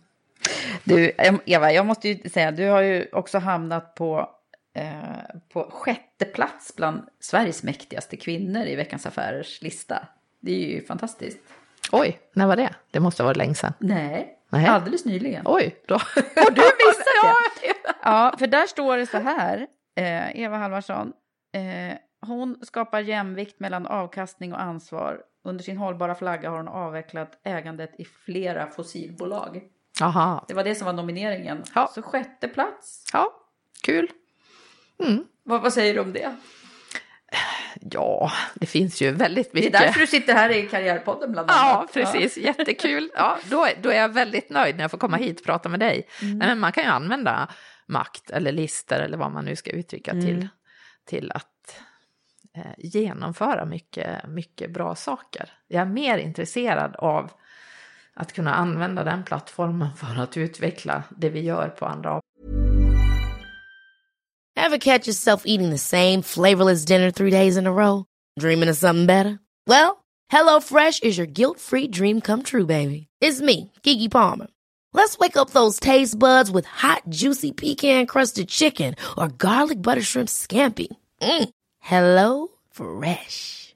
Du, Eva, jag måste ju säga, du har ju också hamnat på, eh, på sjätte plats bland Sveriges mäktigaste kvinnor i Veckans Affärers lista. Det är ju fantastiskt. Oj, när var det? Det måste ha varit länge sedan. Nej, Nej. alldeles nyligen. Oj, då har du missat det. ja, för där står det så här, eh, Eva Halvarsson. Eh, hon skapar jämvikt mellan avkastning och ansvar. Under sin hållbara flagga har hon avvecklat ägandet i flera fossilbolag. Aha. Det var det som var nomineringen. Ja. Så sjätte plats. Ja, kul. Mm. Vad, vad säger du om det? Ja, det finns ju väldigt mycket. Det är därför du sitter här i Karriärpodden bland annat. Ja, precis. Ja. Jättekul. Ja, då, då är jag väldigt nöjd när jag får komma hit och prata med dig. Mm. Nej, men man kan ju använda makt eller lister eller vad man nu ska uttrycka mm. till, till att eh, genomföra mycket, mycket bra saker. Jag är mer intresserad av att kunna använda den plattformen för att utveckla det vi gör på andra Have catch yourself eating the same flavorless dinner three days in a row? Dreaming of something better? Well, hello fresh is your guilt free dream come true baby. It's me, Gigi Palmer. Let's wake up those taste buds with hot juicy pecan crusted chicken or garlic butter shrimp scampi. Mm. Hello fresh.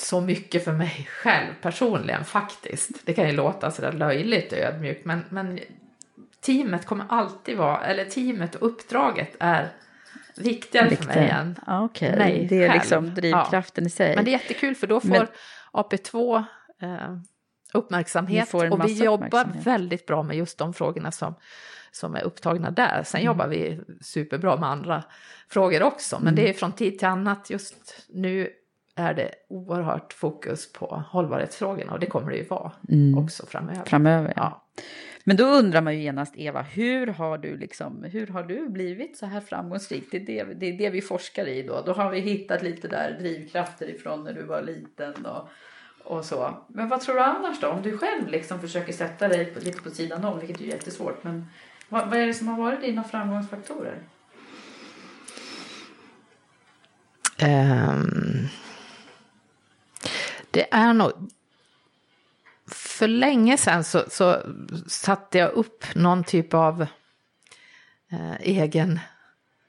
så mycket för mig själv personligen faktiskt. Det kan ju låta sådär löjligt ödmjukt men, men teamet kommer alltid vara, eller teamet och uppdraget är viktigare Viktig. för mig än Ja, okej. mig Det är själv. liksom drivkraften i sig. Men det är jättekul för då får Men- AP2 eh, uppmärksamhet en och vi jobbar väldigt bra med just de frågorna som, som är upptagna där. Sen Mm. jobbar vi superbra med andra frågor också, men Mm. det är från tid till annat. Just nu är det oerhört fokus på hållbarhetsfrågorna och det kommer det ju vara Mm. också framöver. Framöver, ja. Ja. Men då undrar man ju genast, Eva, hur har du, liksom, hur har du blivit så här framgångsrik? Det är det, det är det vi forskar i då. Då har vi hittat lite där drivkrafter ifrån när du var liten och, och så. Men vad tror du annars då? Om du själv liksom försöker sätta dig på, lite på sidan om, vilket är jättesvårt. Men vad, vad är det som har varit dina framgångsfaktorer? Ehm, det är nog... För länge sedan så, så satte jag upp någon typ av eh, egen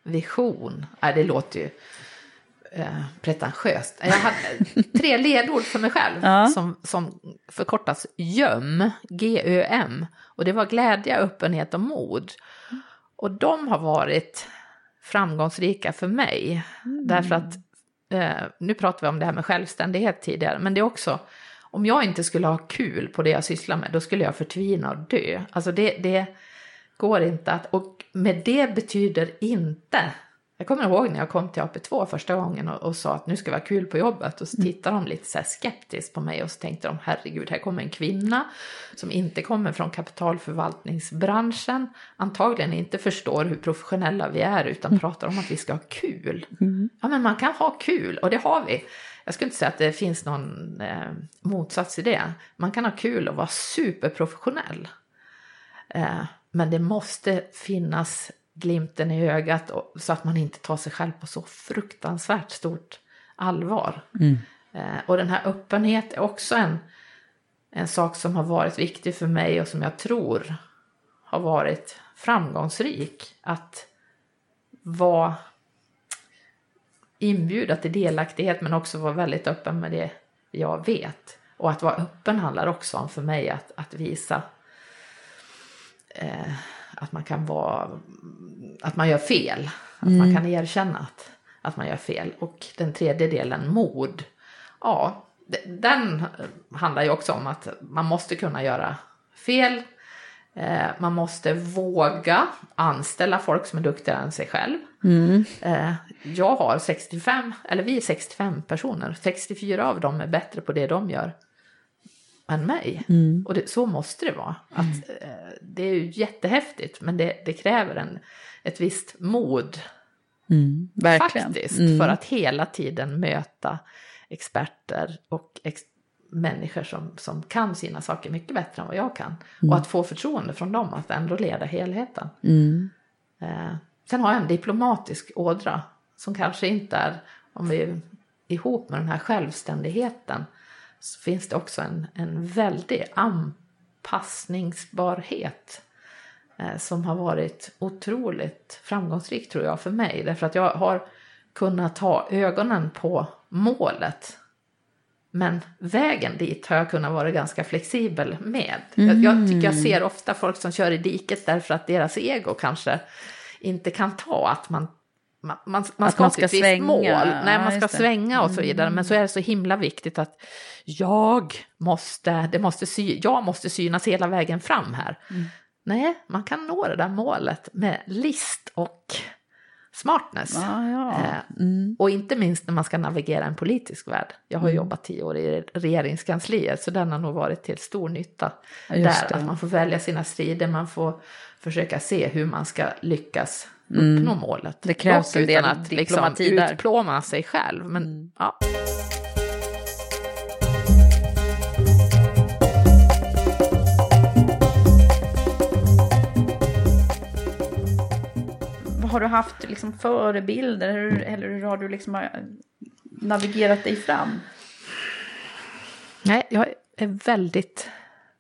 vision. Nej, det låter ju eh, pretentiöst. Jag hade tre ledord för mig själv Ja. som, som förkortas GÖM, G-Ö-M. Och det var glädje, öppenhet och mod. Och de har varit framgångsrika för mig. Därför att, eh, nu pratar vi om det här med självständighet tidigare, men det är också, om jag inte skulle ha kul på det jag sysslar med, då skulle jag förtvina och dö. Alltså det, det går inte att, och med det betyder inte, jag kommer ihåg när jag kom till AP2 första gången och, och sa att nu ska vi ha kul på jobbet och så tittade de lite så skeptiskt på mig och så tänkte de herregud, här kommer en kvinna som inte kommer från kapitalförvaltningsbranschen, antagligen inte förstår hur professionella vi är utan pratar om att vi ska ha kul. Ja men man kan ha kul och det har vi. Jag skulle inte säga att det finns någon eh, motsats i det. Man kan ha kul och vara superprofessionell. Eh, men det måste finnas glimten i ögat och, så att man inte tar sig själv på så fruktansvärt stort allvar. Eh, och den här öppenhet är också en, en sak som har varit viktig för mig och som jag tror har varit framgångsrik. Att vara inbjuda till delaktighet men också vara väldigt öppen med det jag vet. Och att vara öppen handlar också om för mig att, att visa eh, att man kan vara, att man gör fel. Att man kan erkänna att, att man gör fel. Och den tredje delen, mod. Ja, de- den handlar ju också om att man måste kunna göra fel. Eh, man måste våga anställa folk som är duktigare än sig själv. Eh, jag har 65, eller vi är 65 personer. 64 av dem är bättre på det de gör än mig. Och det, så måste det vara. Att, eh, det är ju jättehäftigt men det, det kräver en, ett visst mod Verkligen. faktiskt Mm. för att hela tiden möta experter och ex- människor som, som kan sina saker mycket bättre än vad jag kan. Och att få förtroende från dem att ändå leda helheten. Eh, sen har jag en diplomatisk ådra som kanske inte är, om vi är ihop med den här självständigheten, så finns det också en, en väldig anpassningsbarhet eh, som har varit otroligt framgångsrik tror jag för mig. Därför att jag har kunnat ha ögonen på målet. Men vägen dit har jag kunnat vara ganska flexibel med. Jag, jag tycker jag ser ofta folk som kör i diket därför att deras ego kanske inte kan ta att man man, man, man ska, man ska ett visst svänga. mål. Nej, man ska svänga och så vidare. Mm. Men så är det så himla viktigt att jag måste, det måste sy, jag måste synas hela vägen fram här. Mm. Nej, man kan nå det där målet med list och smartness. Ja, ja. Eh, Mm. Och inte minst när man ska navigera en politisk värld. Jag har Mm. jobbat tio år i regeringskansliet så den har nog varit till stor nytta. Ja, där det. att man får välja sina strider, man får försöka se hur man ska lyckas Mm. Uppnå målet. Det krävs Dock en del att liksom där. Mm. utplåna sig själv. Men, ja. Vad har du haft liksom förebilder eller, eller hur har du liksom eh, navigerat dig fram? Nej, jag är väldigt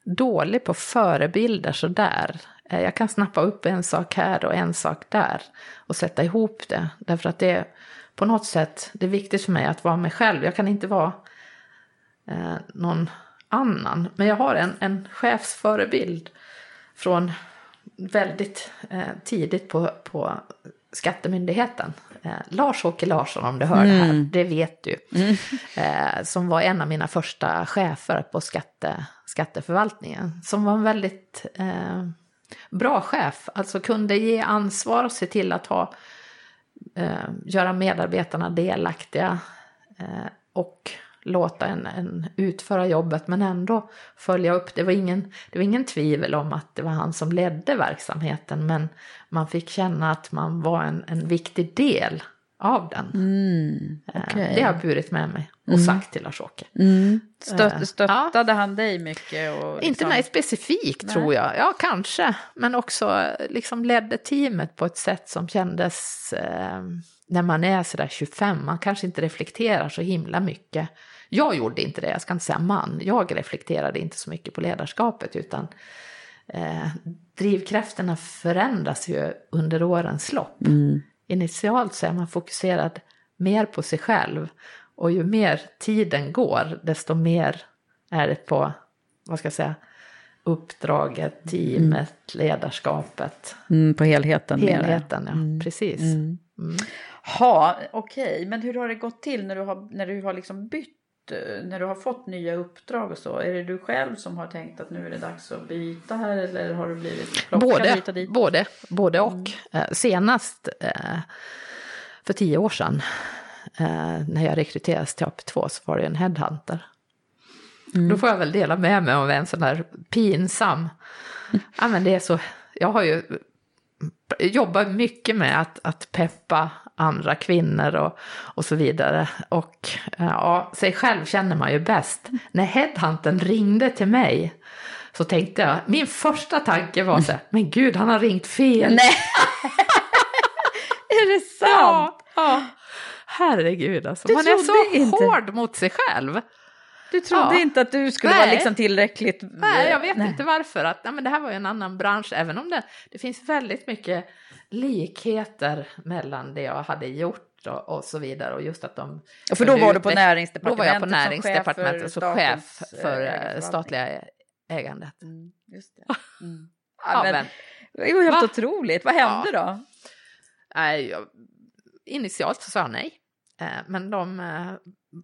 dålig på förebilder sådär. Eh, Jag kan snappa upp en sak här och en sak där och sätta ihop det. Därför att det är på något sätt, det är viktigt för mig att vara mig själv. Jag kan inte vara eh, någon annan. Men jag har en, en chefsförebild från väldigt eh, tidigt på, på Skattemyndigheten. Eh, Lars-Åke Larsson, om du hör det här, det vet du. Eh, som var en av mina första chefer på skatte, skatteförvaltningen. Som var en väldigt eh, bra chef, alltså kunde ge ansvar och se till att ha, eh, göra medarbetarna delaktiga. Eh, och låta en, en utföra jobbet men ändå följa upp. Det var, ingen, det var ingen tvivel om att det var han som ledde verksamheten men man fick känna att man var en, en viktig del av den. Eh, okej. Det har jag burit med mig och sagt till Lars-Åke. Stöt, Eh, stöttade han dig mycket? Och Inte liksom- mig specifikt Nej. tror jag, ja kanske, men också eh, liksom ledde teamet på ett sätt som kändes eh, när man är sådär 25, man kanske inte reflekterar så himla mycket. Jag gjorde inte det, jag ska inte säga man, jag reflekterade inte så mycket på ledarskapet utan eh, drivkrafterna förändras ju under årens lopp. Initialt så är man fokuserad mer på sig själv och ju mer tiden går desto mer är det på, vad ska jag säga, uppdraget, teamet, ledarskapet, Mm, på helheten. helheten. Ja, precis. Mm. Ha, okej, men hur har det gått till när du har, när du har liksom bytt, när du har fått nya uppdrag och så? Är det du själv som har tänkt att nu är det dags att byta här eller har du blivit plockad Både, och dit? både, både och. Eh, senast eh, för tio år sedan eh, när jag rekryterades till AP2 så var det en headhunter. Då får jag väl dela med mig av en sån här pinsam, ja men det är så, jag har ju jobbat mycket med att, att peppa andra kvinnor och, och så vidare. Och ja, sig själv känner man ju bäst. När headhuntern ringde till mig så tänkte jag, min första tanke var så här, men gud han har ringt fel. Nej! är det sant? Ja, ja. Herregud alltså, Du man är så inte. hård mot sig själv. Du trodde Ja. inte att du skulle Nej. vara liksom tillräckligt... Nej, jag vet Nej. inte varför. Att, nej, men det här var ju en annan bransch, även om det, det finns väldigt mycket likheter mellan det jag hade gjort och, och så vidare. Och just att de... Ja, för då var du på näringsdepartementet Då var jag på som chef näringsdepartementet för som chef för eh, eh, ägarförvaltning. statliga ägandet. Mm, just det. Mm. Ja, Ja, men, det var helt Va? otroligt. Vad hände då? Nej, jag, initialt så sa jag nej. Eh, Men de eh,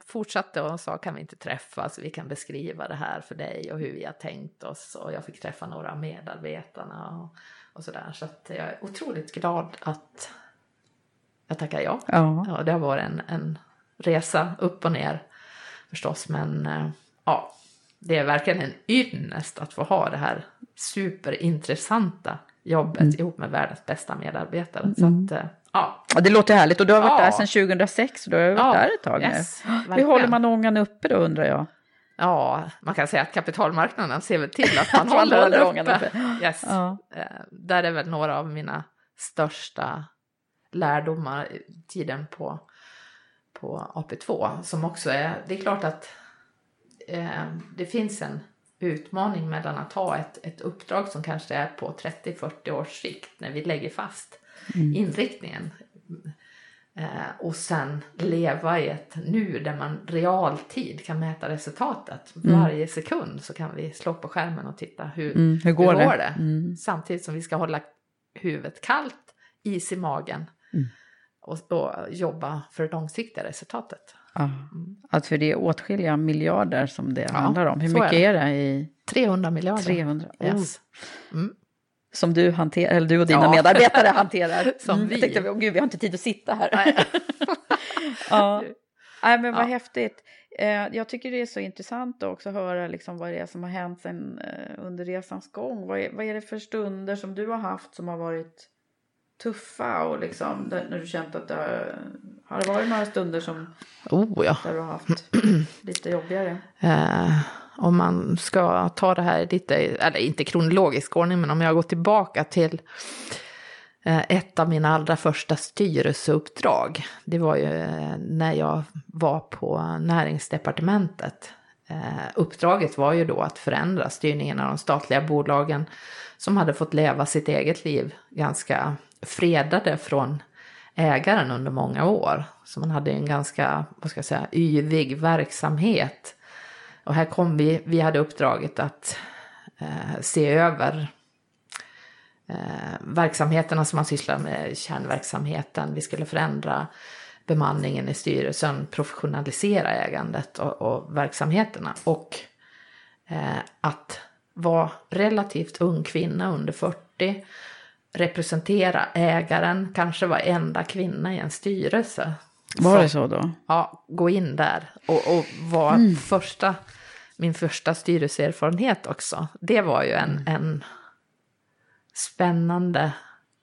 fortsatte och sa kan vi inte träffas, vi kan beskriva det här för dig och hur vi har tänkt oss. Och jag fick träffa några av medarbetarna och, och sådär. Så att jag är otroligt glad att jag tackar ja. Ja. Ja, det har varit en, en resa upp och ner förstås. Men eh, ja, det är verkligen en ynnest att få ha det här superintressanta jobbet Mm. ihop med världens bästa medarbetare. Så att, eh, ja. Ja, det låter härligt. Och du har varit Ja. där sedan 2006, så du har varit Ja, där ett tag yes, nu. Hur håller man ångan uppe då undrar jag? Ja, man kan säga att kapitalmarknaden ser väl till att man håller ångan uppe. uppe. Yes. Ja. Eh, Där är väl några av mina största lärdomar i tiden på, på AP2 som också är, det är klart att eh, det finns en utmaning mellan att ha ett, ett uppdrag som kanske är på 30-40 års sikt när vi lägger fast inriktningen eh, och sen leva i ett nu där man realtid kan mäta resultatet. Varje sekund så kan vi slå på skärmen och titta hur, Mm, hur går det? Mm. Samtidigt som vi ska hålla huvudet kallt, is i magen och, och jobba för det långsiktiga resultatet. Ja. Att för det är åtskilliga miljarder som det Ja, handlar om. Hur mycket är är det. det i 300 miljarder. 300? Yes. Oh. Mm. Som du, hanterar, eller du och dina Ja. medarbetare hanterar. Som Mm, vi. Jag tänkte, åh gud, vi har inte tid att sitta här. ja. Nej, men vad Ja. häftigt. Eh, jag tycker det är så intressant att också höra liksom vad det är som har hänt sen, eh, under resans gång. Vad är, vad är det för stunder som du har haft som har varit tuffa och liksom när du känt att det har, har det varit några stunder som Oh ja. där du har haft lite jobbigare? Eh, om man ska ta det här lite, eller inte kronologisk ordning, men om jag går tillbaka till eh, ett av mina allra första styrelseuppdrag. Det var ju eh, när jag var på näringsdepartementet. Eh, uppdraget var ju då att förändra styrningen av de statliga bolagen som hade fått leva sitt eget liv ganska fredade från ägaren under många år. Så man hade en ganska, vad ska jag säga, yvig verksamhet. Och här kom vi, vi hade uppdraget att eh, se över eh, verksamheterna som man sysslar med, kärnverksamheten. Vi skulle förändra bemanningen i styrelsen, professionalisera ägandet och, och verksamheterna. Och eh, att vara relativt ung kvinna under 40, representera ägaren, kanske vara enda kvinna i en styrelse. Var det så då? Ja, gå in där och, och vara Mm. första, min första styrelseerfarenhet också. Det var ju en, Mm. en spännande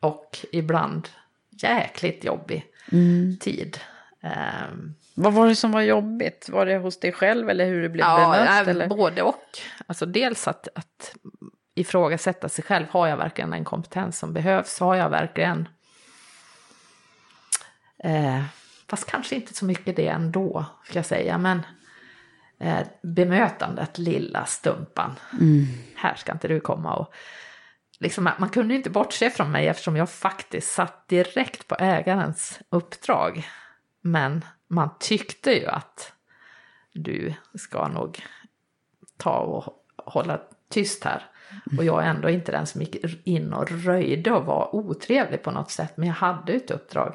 och ibland jäkligt jobbig Mm. tid. Ehm, Vad var det som var jobbigt? Var det hos dig själv eller hur det blev ja, bemött? Eller? både och. Alltså dels att, att ifrågasätta sig själv. Har jag verkligen den kompetens som behövs? Har jag verkligen... Eh, fast kanske inte så mycket det ändå, ska jag säga. Men eh, bemötandet, lilla stumpan. Mm. Här ska inte du komma och... Liksom, man kunde inte bortse från mig eftersom jag faktiskt satt direkt på ägarens uppdrag. Men man tyckte ju att du ska nog ta och hålla tyst här. Och jag är ändå inte den som gick in och röjde och var otrevlig på något sätt. Men jag hade ett uppdrag.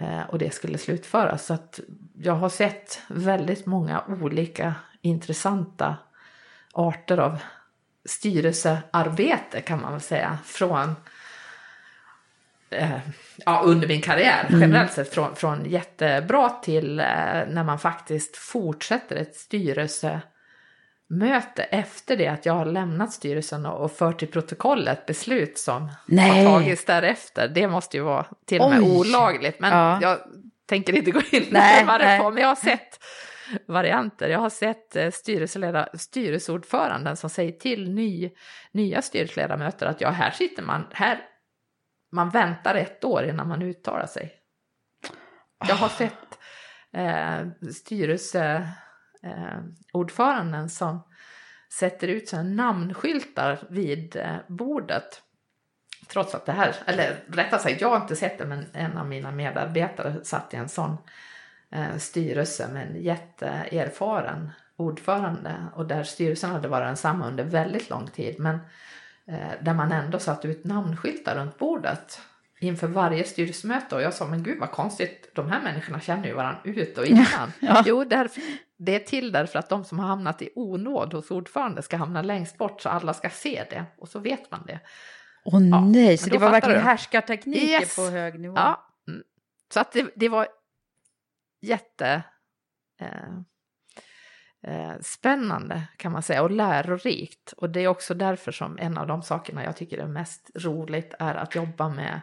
Eh, och det skulle slutföras. Så att jag har sett väldigt många olika intressanta arter av styrelsearbete kan man väl säga. Från eh, ja, under min karriär generellt sett från, från jättebra till eh, när man faktiskt fortsätter ett styrelsemöte efter det att jag har lämnat styrelsen och, fört till protokollet beslut som Nej. har tagits därefter. Det måste ju vara till och med Oj. olagligt. Men Ja. jag tänker inte gå in Nej, på. Men jag har sett varianter. Jag har sett eh, styrelseordföranden som säger till ny, nya styrelseledamöter att ja, här sitter man, här, man väntar ett år innan man uttalar sig. Jag har sett eh, styrelseordföranden eh, ordföranden som sätter ut såna namnskyltar vid eh, bordet. Trots att det här, eller rättare sagt, jag har inte sett det, men en av mina medarbetare satt i en sån eh, styrelse med en jätteerfaren ordförande och där styrelsen hade varit densamma under väldigt lång tid. Men eh, där man ändå satt ut namnskyltar runt bordet inför varje styrelsemöte och jag sa men gud vad konstigt, de här människorna känner ju varandra ut och innan. Ja. Jo, därför, det är till därför att de som har hamnat i onåd hos ordförande ska hamna längst bort så alla ska se det och så vet man det. Åh Ja, nej, så det var verkligen härskartekniker Yes. på hög nivå. Ja, mm. så att det, det var jätte eh, eh, spännande kan man säga och lärorikt. Och det är också därför som en av de sakerna jag tycker är mest roligt är att jobba med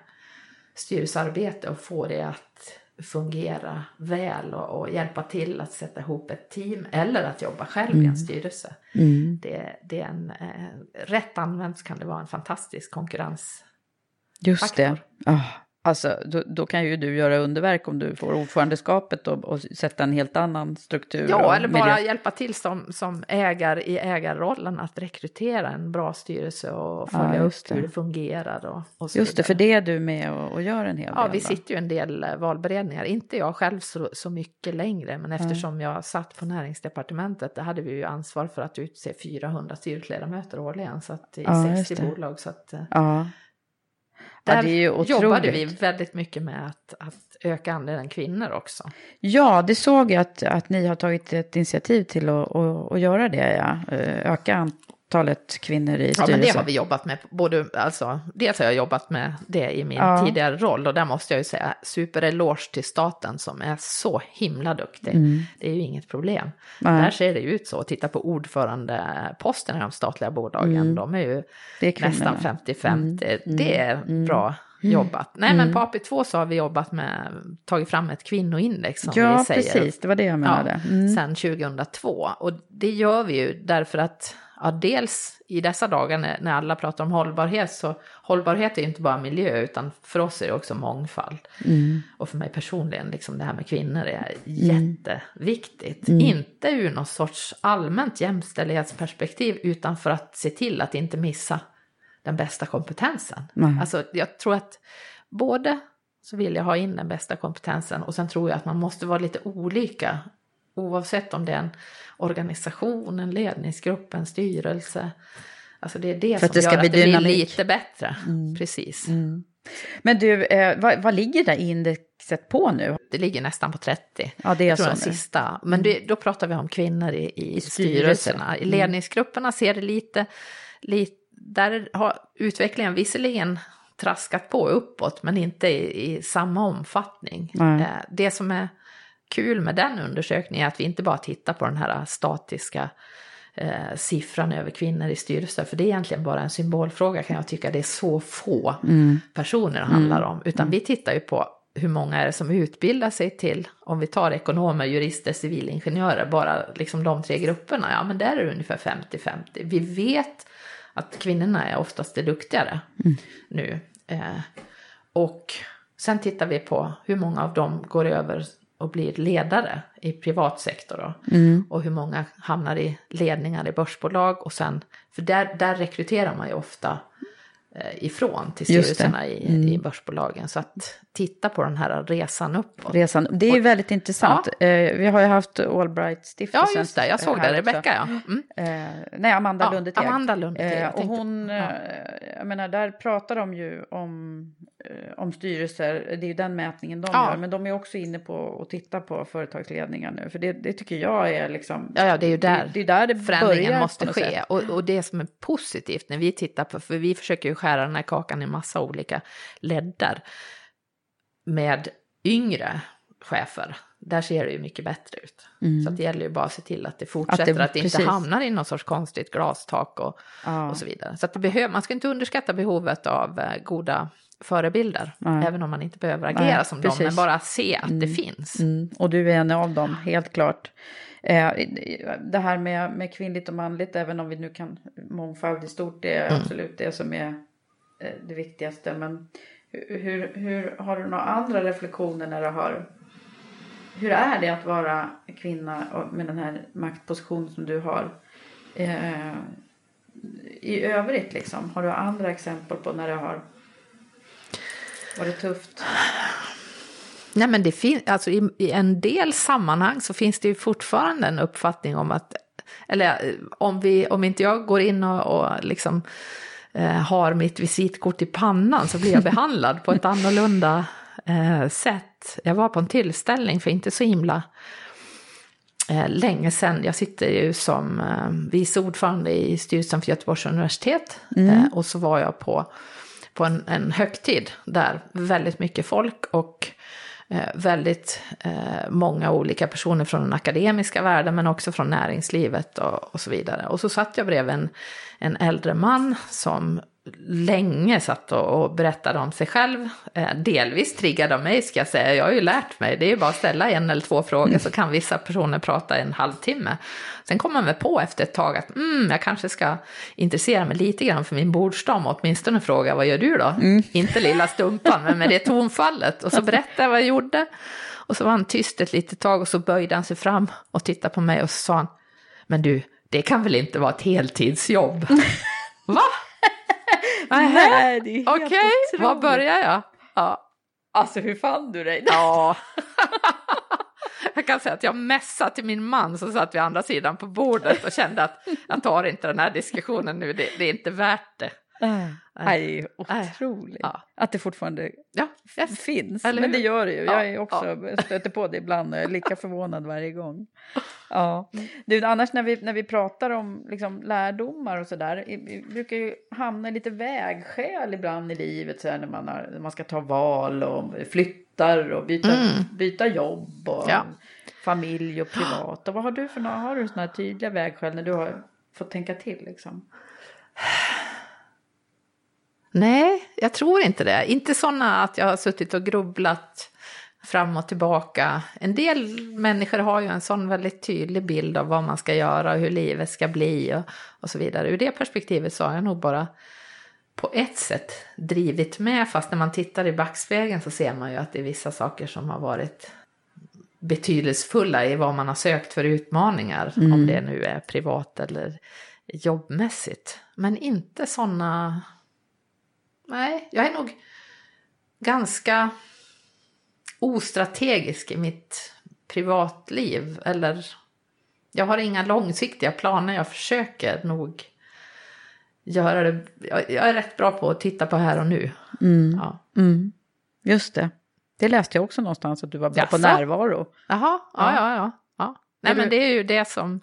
styrelsearbete och få det att fungera väl och, och hjälpa till att sätta ihop ett team eller att jobba själv i en styrelse. Mm. Det, det är en, eh, rätt använt kan det vara en fantastisk konkurrens. Just det. faktor. Alltså, då, då kan ju du göra underverk om du får ordförandeskapet och, och sätta en helt annan struktur. Ja, eller bara miljö. hjälpa till som, som ägare i ägarrollen att rekrytera en bra styrelse och Ja, följa just upp hur det. fungerar. Och, och Just det, för det är du med och, och gör en hel Ja, del. vi va? sitter ju en del eh, valberedningar, inte jag själv så, så mycket längre, men eftersom jag satt på näringsdepartementet, där hade vi ju ansvar för att utse 400 styrelseledamöter årligen, så att i Ja, just 60 det. bolag. Så att, eh, Ja. Där otroligt. jobbade vi väldigt mycket med att, att öka andelen kvinnor också. Ja, det såg jag att, att ni har tagit ett initiativ till att, att, att göra det, ja. Öka antalet kvinnor i Ja, styrelsen. men det har vi jobbat med. Både, alltså, dels har jag jobbat med det i min Ja. tidigare roll och där måste jag ju säga supereloge till staten som är så himla duktig. Mm. Det är ju inget problem. Nej. Där ser det ju ut så. Titta på ordförandeposterna i de statliga bolagen. Mm. De är ju är nästan 50-50. Mm. Det är Mm. bra Mm. jobbat. Nej, men Mm. på AP2 så har vi jobbat med, tagit fram ett kvinnoindex som Ja, vi säger. precis. Det var det jag menade. Ja, Mm. Sen 2002. Och det gör vi ju därför att ja, dels i dessa dagar när, alla pratar om hållbarhet så hållbarhet är ju inte bara miljö utan för oss är det också mångfald. Mm. Och för mig personligen, liksom det här med kvinnor är Mm. jätteviktigt. Mm. Inte ur någon sorts allmänt jämställdhetsperspektiv utan för att se till att inte missa den bästa kompetensen. Nej. Alltså jag tror att både så vill jag ha in den bästa kompetensen och sen tror jag att man måste vara lite olika oavsett om det är en organisation, en ledningsgrupp, en styrelse. Alltså det är det För att som det gör bli att det blir lite bättre. Mm. Precis. Mm. Men du, eh, vad, vad ligger det indexet på nu? Det ligger nästan på 30. Ja, det är jag tror så den nu. sista. Men det, då pratar vi om kvinnor i, i, styrelserna. styrelserna. I Mm. ledningsgrupperna ser det lite, lite... Där har utvecklingen visserligen traskat på uppåt, men inte i, i samma omfattning. Eh, Det som är kul med den undersökningen är att vi inte bara tittar på den här statiska eh, siffran över kvinnor i styrelser, för det är egentligen bara en symbolfråga kan jag tycka. Det är så få Mm. personer det handlar om, utan vi tittar ju på hur många är det som utbildar sig till, om vi tar ekonomer, jurister, civilingenjörer, bara liksom de tre grupperna, ja men där är det ungefär 50-50. Vi vet att kvinnorna är oftast det duktigare nu. Eh, och sen tittar vi på hur många av dem går över och blir ledare i privat sektor då. Mm. Och hur många hamnar i ledningar i börsbolag och sen, för där, där rekryterar man ju ofta eh, ifrån till styrelserna i, Mm. i börsbolagen. Så att titta på den här resan uppåt. Resan. Det är ju väldigt intressant. Eh, vi har ju haft Allbright-stiftelsen. Ja, just det. Jag såg det. Rebecka, ja. Mm. Eh, nej, Amanda Ja, Lundeteg. Amanda Lundeteg, och hon, ja. jag menar, där pratar de ju om, om styrelser. Det är ju den mätningen de Ja. gör. Men de är också inne på att titta på företagsledningar nu. För det, det tycker jag är liksom... Ja, ja, det är ju där, det, det är där det förändringen måste ske. Och, och det som är positivt när vi tittar på, för vi försöker ju skära den här kakan i massa olika leddar med yngre chefer. Där ser det ju mycket bättre ut. Mm. Så att det gäller ju bara att se till att det fortsätter, att det, inte precis. hamnar i någon sorts konstigt glastak och, Ja. och så vidare. Så att det behöver, man ska inte underskatta behovet av eh, goda förebilder, Nej. även om man inte behöver agera Nej, som precis. dem, men bara se att det finns. Mm, och du är en av dem, helt klart. Eh, det här med, med kvinnligt och manligt, även om vi nu kan mångfald i stort, det är Mm. absolut det som är eh, det viktigaste. Men hur, hur, har du några andra reflektioner när du har hur är det att vara kvinna med den här maktpositionen som du har? Eh, I övrigt liksom, har du andra exempel på när det har varit tufft? Nej, men det finns, alltså i, i en del sammanhang så finns det ju fortfarande en uppfattning om att, eller eh, om, vi, om inte jag går in och, och liksom eh, har mitt visitkort i pannan så blir jag behandlad på ett annorlunda eh, sätt. Jag var på en tillställning för inte så himla eh, länge sedan. Jag sitter ju som eh, vice ordförande i styrelsen för Göteborgs universitet Mm. eh, och så var jag på, på en, en högtid där, väldigt mycket folk och eh, väldigt eh, många olika personer från den akademiska världen men också från näringslivet och, och så vidare. Och så satt jag bredvid en, en äldre man som länge satt och, och berättade om sig själv. Eh, delvis triggad av mig ska jag säga, jag har ju lärt mig, det är ju bara att ställa en eller två frågor så kan vissa personer prata en halvtimme. Sen kommer man väl på efter ett tag att mm, jag kanske ska intressera mig lite grann för min bordsdam och åtminstone fråga vad gör du då? Inte lilla stumpan men med det tonfallet. Och så berättade jag vad jag gjorde. Och så var han tyst ett litet tag och så böjde han sig fram och tittade på mig och så sa han, men du, det kan väl inte vara ett heltidsjobb? Va? Nej, det är helt Okej, var otroligt. börjar jag? Ja. Alltså hur fann du dig? ja. Jag kan säga att jag mässade till min man som satt vid andra sidan på bordet och kände att jag tar inte den här diskussionen nu, det, det är inte värt det. Nej, otroligt. Ja. Att det fortfarande ja, yes. finns. Men det gör det ju. Jag är också, ja. stöter på det ibland och är lika förvånad varje gång. Ja. Du, annars när vi, när vi pratar om liksom, lärdomar och sådär, vi brukar ju hamna i lite vägskäl ibland i livet så här, när, man har, när man ska ta val och flyttar och byta, mm. byta jobb och ja. familj och privat. Och vad har du för några, har du sådana tydliga vägskäl när du har fått tänka till liksom? Nej, jag tror inte det. Inte sådana att jag har suttit och grubblat fram och tillbaka. En del människor har ju en sån väldigt tydlig bild av vad man ska göra och hur livet ska bli och, och så vidare. Ur det perspektivet så har jag nog bara på ett sätt drivit med, fast när man tittar i backspegeln så ser man ju att det är vissa saker som har varit betydelsefulla i vad man har sökt för utmaningar, mm. om det nu är privat eller jobbmässigt. Men inte sådana nej, jag är nog ganska ostrategisk i mitt privatliv. Eller jag har inga långsiktiga planer, jag försöker nog göra det. Jag är rätt bra på att titta på här och nu. Mm. Ja. Mm. Just det. Det läste jag också någonstans att du var bra Jaså? på närvaro. Jaha, ja, ja, ja. ja. Nej, men det är ju det som...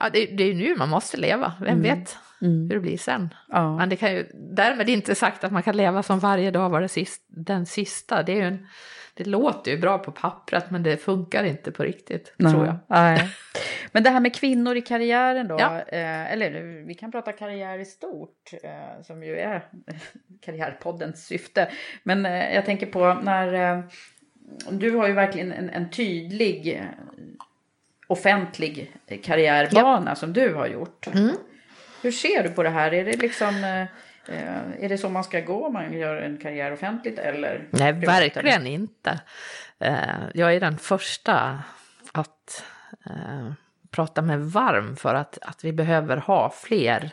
Ja, det, det är ju nu man måste leva, vem mm. vet? Mm. hur det blir sen. Ja. Men det kan ju därmed inte sagt att man kan leva som varje dag var det sist, den sista. Det, är en, det låter ju bra på pappret men det funkar inte på riktigt, Nej. tror jag. Nej. Men det här med kvinnor i karriären då, ja. eh, eller vi kan prata karriär i stort, eh, som ju är Karriärpoddens syfte. Men eh, jag tänker på när, eh, du har ju verkligen en, en tydlig eh, offentlig karriärbana ja. som du har gjort. Mm. Hur ser du på det här? Är det liksom... Eh, är det så man ska gå om man gör en karriär offentligt eller? Nej, verkligen inte. Eh, jag är den första att eh, prata med varm för att, att vi behöver ha fler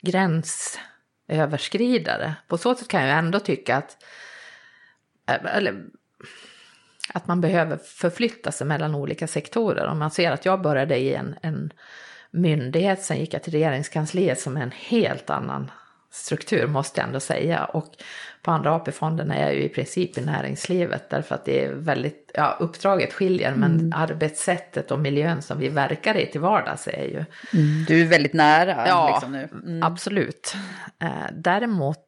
gränsöverskridare. På så sätt kan jag ändå tycka att, eller, att man behöver förflytta sig mellan olika sektorer. Om man ser att jag började i en, en myndighet, sen gick jag till regeringskansliet som är en helt annan struktur måste jag ändå säga. Och på andra AP-fonden är jag ju i princip i näringslivet därför att det är väldigt, ja uppdraget skiljer mm. men arbetssättet och miljön som vi verkar i till vardags är ju... Mm. Du är väldigt nära ja, liksom nu. Mm. absolut. Eh, däremot,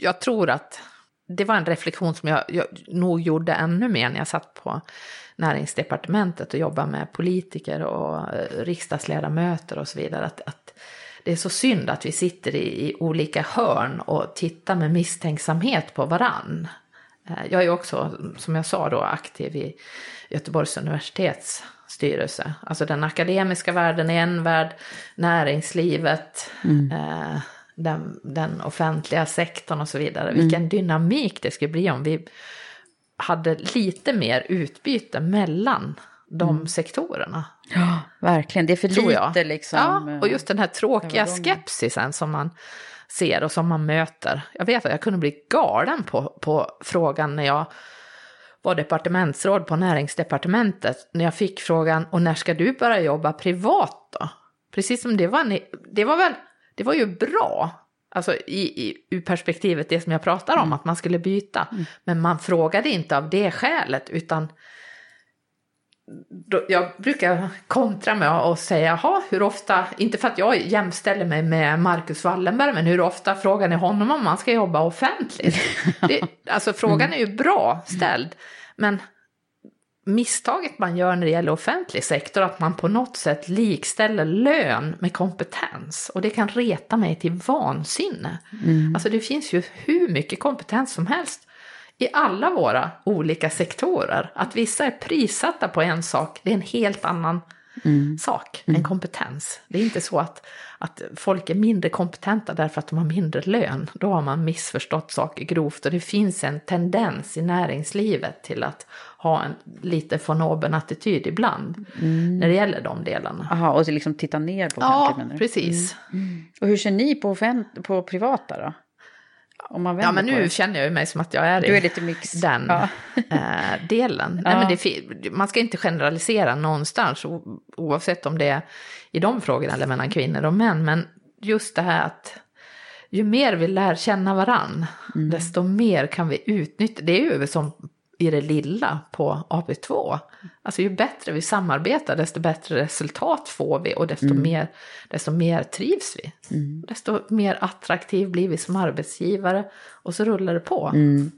jag tror att det var en reflektion som jag, jag nog gjorde ännu mer när jag satt på näringsdepartementet och jobbar med politiker och eh, riksdagsledamöter och så vidare. Att, att det är så synd att vi sitter i, i, olika hörn och tittar med misstänksamhet på varann. Eh, jag är också, som jag sa då, aktiv i Göteborgs universitets styrelse. Alltså den akademiska världen är en värld, näringslivet, mm. eh, den, den, offentliga sektorn och så vidare. Mm. Vilken dynamik det skulle bli om vi hade lite mer utbyte mellan de mm. sektorerna. Ja, verkligen. Det är för Tror lite jag. liksom. Ja, och just den här tråkiga skepsisen som man ser och som man möter. Jag vet att jag kunde bli galen på, på frågan när jag var departementsråd på näringsdepartementet. När jag fick frågan, och när ska du börja jobba privat då? Precis som det var, det var väl, det var ju bra Alltså i, i, ur perspektivet det som jag pratar om, mm. att man skulle byta. Mm. Men man frågade inte av det skälet, utan då, jag brukar kontra med att säga, jaha, hur ofta, inte för att jag jämställer mig med Marcus Wallenberg, men hur ofta frågar ni honom om man ska jobba offentligt? Det, alltså frågan är ju bra ställd, men misstaget man gör när det gäller offentlig sektor, att man på något sätt likställer lön med kompetens. Och det kan reta mig till vansinne. Mm. Alltså det finns ju hur mycket kompetens som helst i alla våra olika sektorer. Att vissa är prissatta på en sak, det är en helt annan mm. sak än mm. kompetens. Det är inte så att, att folk är mindre kompetenta därför att de har mindre lön. Då har man missförstått saker grovt och det finns en tendens i näringslivet till att ha en lite von oben attityd ibland mm. när det gäller de delarna. Jaha, och liksom titta ner på offentligt? Ja, precis. Mm. Och hur ser ni på, offent- på privata då? Om man ja, men nu det. känner jag mig som att jag är, du är lite mix. den ja. äh, delen. Ja. Nej, men det, man ska inte generalisera någonstans, oavsett om det är i de frågorna eller mellan kvinnor och män. Men just det här att ju mer vi lär känna varann, Mm. desto mer kan vi utnyttja. Det är ju som i det lilla på AP2. Alltså ju bättre vi samarbetar, desto bättre resultat får vi och desto, Mm. mer, desto mer trivs vi. Desto mer attraktiv blir vi som arbetsgivare och så rullar det på. Mm.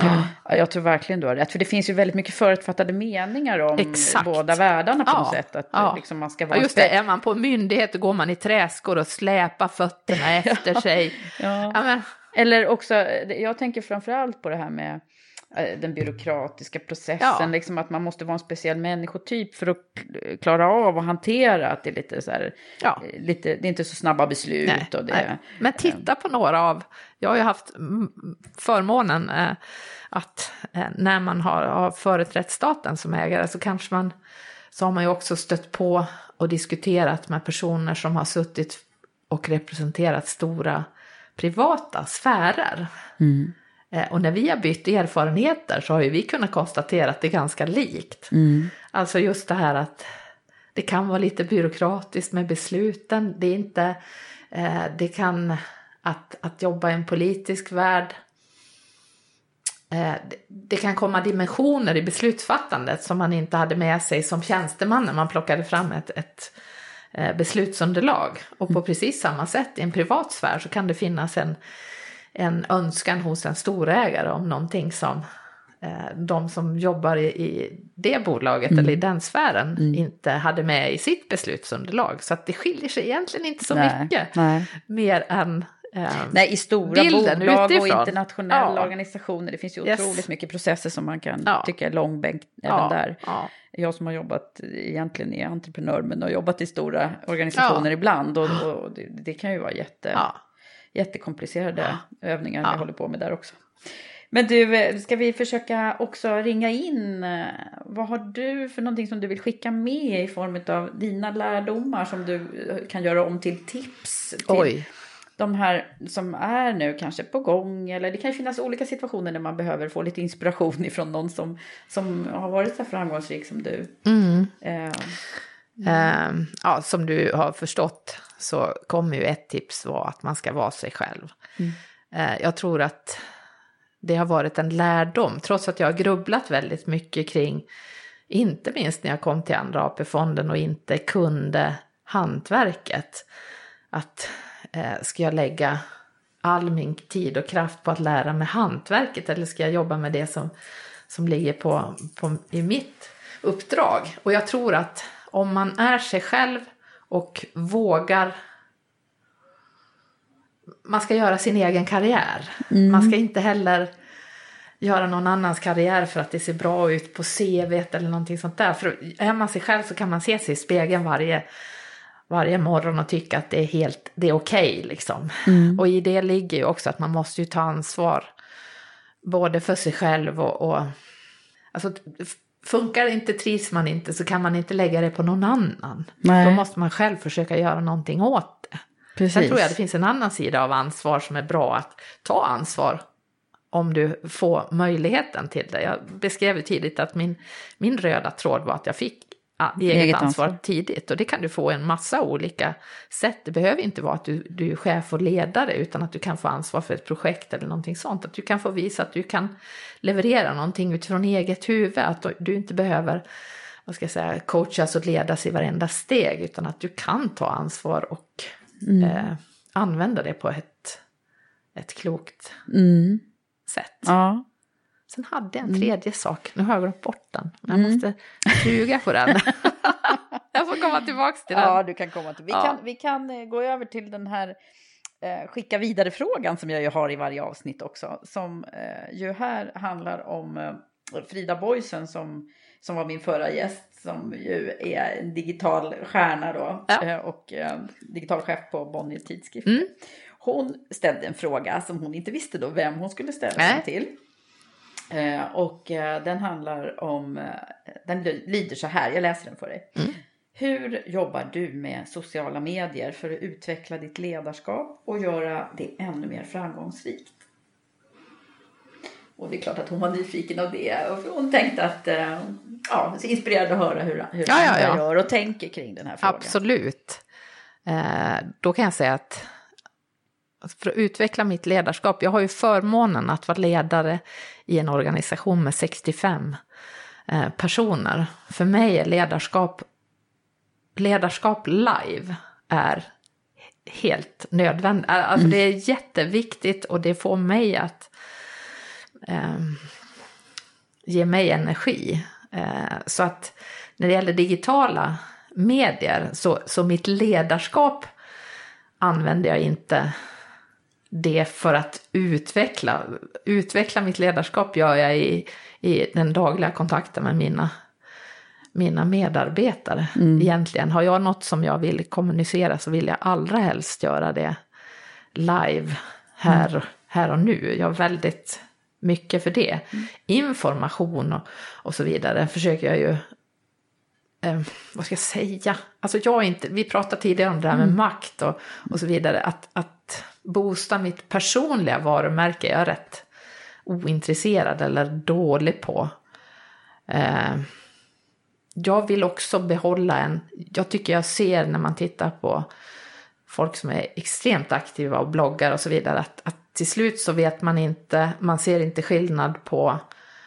Ja, jag tror verkligen du har rätt. För det finns ju väldigt mycket förutfattade meningar om Exakt. båda världarna på Ja, något sätt. Att ja. liksom man ska Ja, vara just det, är man på en myndighet då går man i träskor och släpar fötterna efter sig. Ja. Ja, Eller också, jag tänker framförallt på det här med den byråkratiska processen, Ja. liksom att man måste vara en speciell människotyp för att klara av och hantera att det är lite så här, Ja. eh, lite, det är inte så snabba beslut Nej, och det, nej. Men titta på några av, jag har ju haft mm, förmånen eh, att eh, när man har, har företrätt staten som ägare så kanske man, så har man ju också stött på och diskuterat med personer som har suttit och representerat stora privata sfärer. Eh, Och när vi har bytt erfarenheter så har ju vi kunnat konstatera att det är ganska likt. Alltså just det här att det kan vara lite byråkratiskt med besluten. Det är inte, eh, det kan, att, att jobba i en politisk värld. Eh, det, det kan komma dimensioner i beslutsfattandet som man inte hade med sig som tjänsteman när man plockade fram ett, ett eh, beslutsunderlag. Och på precis samma sätt i en privat sfär så kan det finnas en, en önskan hos en storägare om någonting som eh, de som jobbar i, det bolaget eller i den sfären inte hade med i sitt beslutsunderlag. Så att det skiljer sig egentligen inte så Nej, mycket nej. mer än eh, Nej, i stora bolag och utifrån. internationella Ja. organisationer. Det finns ju Yes. otroligt mycket processer som man kan Ja. tycka är långbänk även Ja, där. ja. Jag som har jobbat, egentligen är entreprenör, men har jobbat i stora organisationer ibland. Och, och det, det kan ju vara jätte, Ja. jättekomplicerade övningar Ja. jag håller på med där också. Men du, eh, ska vi försöka också ringa in, eh, vad har du för någonting som du vill skicka med i form av dina lärdomar som du eh, kan göra om till tips? Till Oj. De här som är nu kanske på gång eller det kan ju finnas olika situationer där man behöver få lite inspiration ifrån någon som, som har varit så framgångsrik som du. Eh, Eh, ja, som du har förstått så kommer ju ett tips vara att man ska vara sig själv. Eh, jag tror att det har varit en lärdom, trots att jag har grubblat väldigt mycket kring, inte minst när jag kom till Andra AP-fonden och inte kunde hantverket, att eh, ska jag lägga all min tid och kraft på att lära mig hantverket eller ska jag jobba med det som, som ligger på, på, i mitt uppdrag? Och jag tror att om man är sig själv och vågar man ska göra sin egen karriär. Man ska inte heller göra någon annans karriär för att det ser bra ut på CV eller någonting sånt där. För är man sig själv så kan man se sig i spegeln varje, varje morgon och tycka att det är helt, det är okej liksom. Och i det ligger ju också att man måste ju ta ansvar både för sig själv och, och alltså funkar det inte, trivs man inte så kan man inte lägga det på någon annan. Nej. Då måste man själv försöka göra någonting åt det. Sen Precis. tror jag det finns en annan sida av ansvar som är bra att ta ansvar om du får möjligheten till det. Jag beskrev ju tidigt att min, min röda tråd var att jag fick ja, eget, Eget ansvar, ansvar. tidigt. Och det kan du få en massa olika sätt. Det behöver inte vara att du, du är chef och ledare utan att du kan få ansvar för ett projekt eller någonting sånt. Att du kan få visa att du kan leverera någonting utifrån eget huvud. Att du inte behöver vad ska jag säga, coachas och ledas i varenda steg utan att du kan ta ansvar och eh, använda det på ett, ett klokt Mm. sätt. Ja. Sen hade jag en tredje sak, nu har jag glömt bort den, jag måste suga på den. jag får komma tillbaka till den. ja, du kan komma till. Vi, Ja. kan, vi kan eh, gå över till den här eh, skicka vidare-frågan som jag ju har i varje avsnitt också. Som eh, ju här handlar om eh, Frida Boysen som, som var min förra gäst. Som ju är en digital stjärna då. Ja. Eh, och eh, digital chef på Bonnier Tidskrift. Mm. Hon ställde en fråga som hon inte visste då vem hon skulle ställa den till. Eh, och eh, den handlar om, eh, den lyder så här, jag läser den för dig. Hur jobbar du med sociala medier för att utveckla ditt ledarskap och göra det ännu mer framgångsrikt? Och det är klart att hon var nyfiken av det och hon tänkte att, ja, så inspirerad att höra hur, hur Ja, ja, andra ja. gör och tänker kring den här frågan. Absolut. Eh, då kan jag säga att för att utveckla mitt ledarskap, jag har ju förmånen att vara ledare i en organisation med 65 eh, personer. För mig är ledarskap, ledarskap live är helt nödvändigt. Alltså mm. det är jätteviktigt och det får mig att eh, ge mig energi. Eh, så att när det gäller digitala medier så, så mitt ledarskap använder jag inte det för att utveckla. Utveckla mitt ledarskap gör jag i, i den dagliga kontakten med mina, mina medarbetare. Mm. Egentligen, har jag något som jag vill kommunicera så vill jag allra helst göra det live här, mm. här och nu. Jag är väldigt mycket för det. Mm. Information och, och så vidare försöker jag ju eh, vad ska jag säga? Alltså jag inte, vi pratade tidigare om det här med mm. makt och, och så vidare. Att, att boosta mitt personliga varumärke är jag rätt ointresserad eller dålig på. Eh, jag vill också behålla en, jag tycker jag ser när man tittar på folk som är extremt aktiva och bloggar och så vidare, att, att till slut så vet man inte, man ser inte skillnad på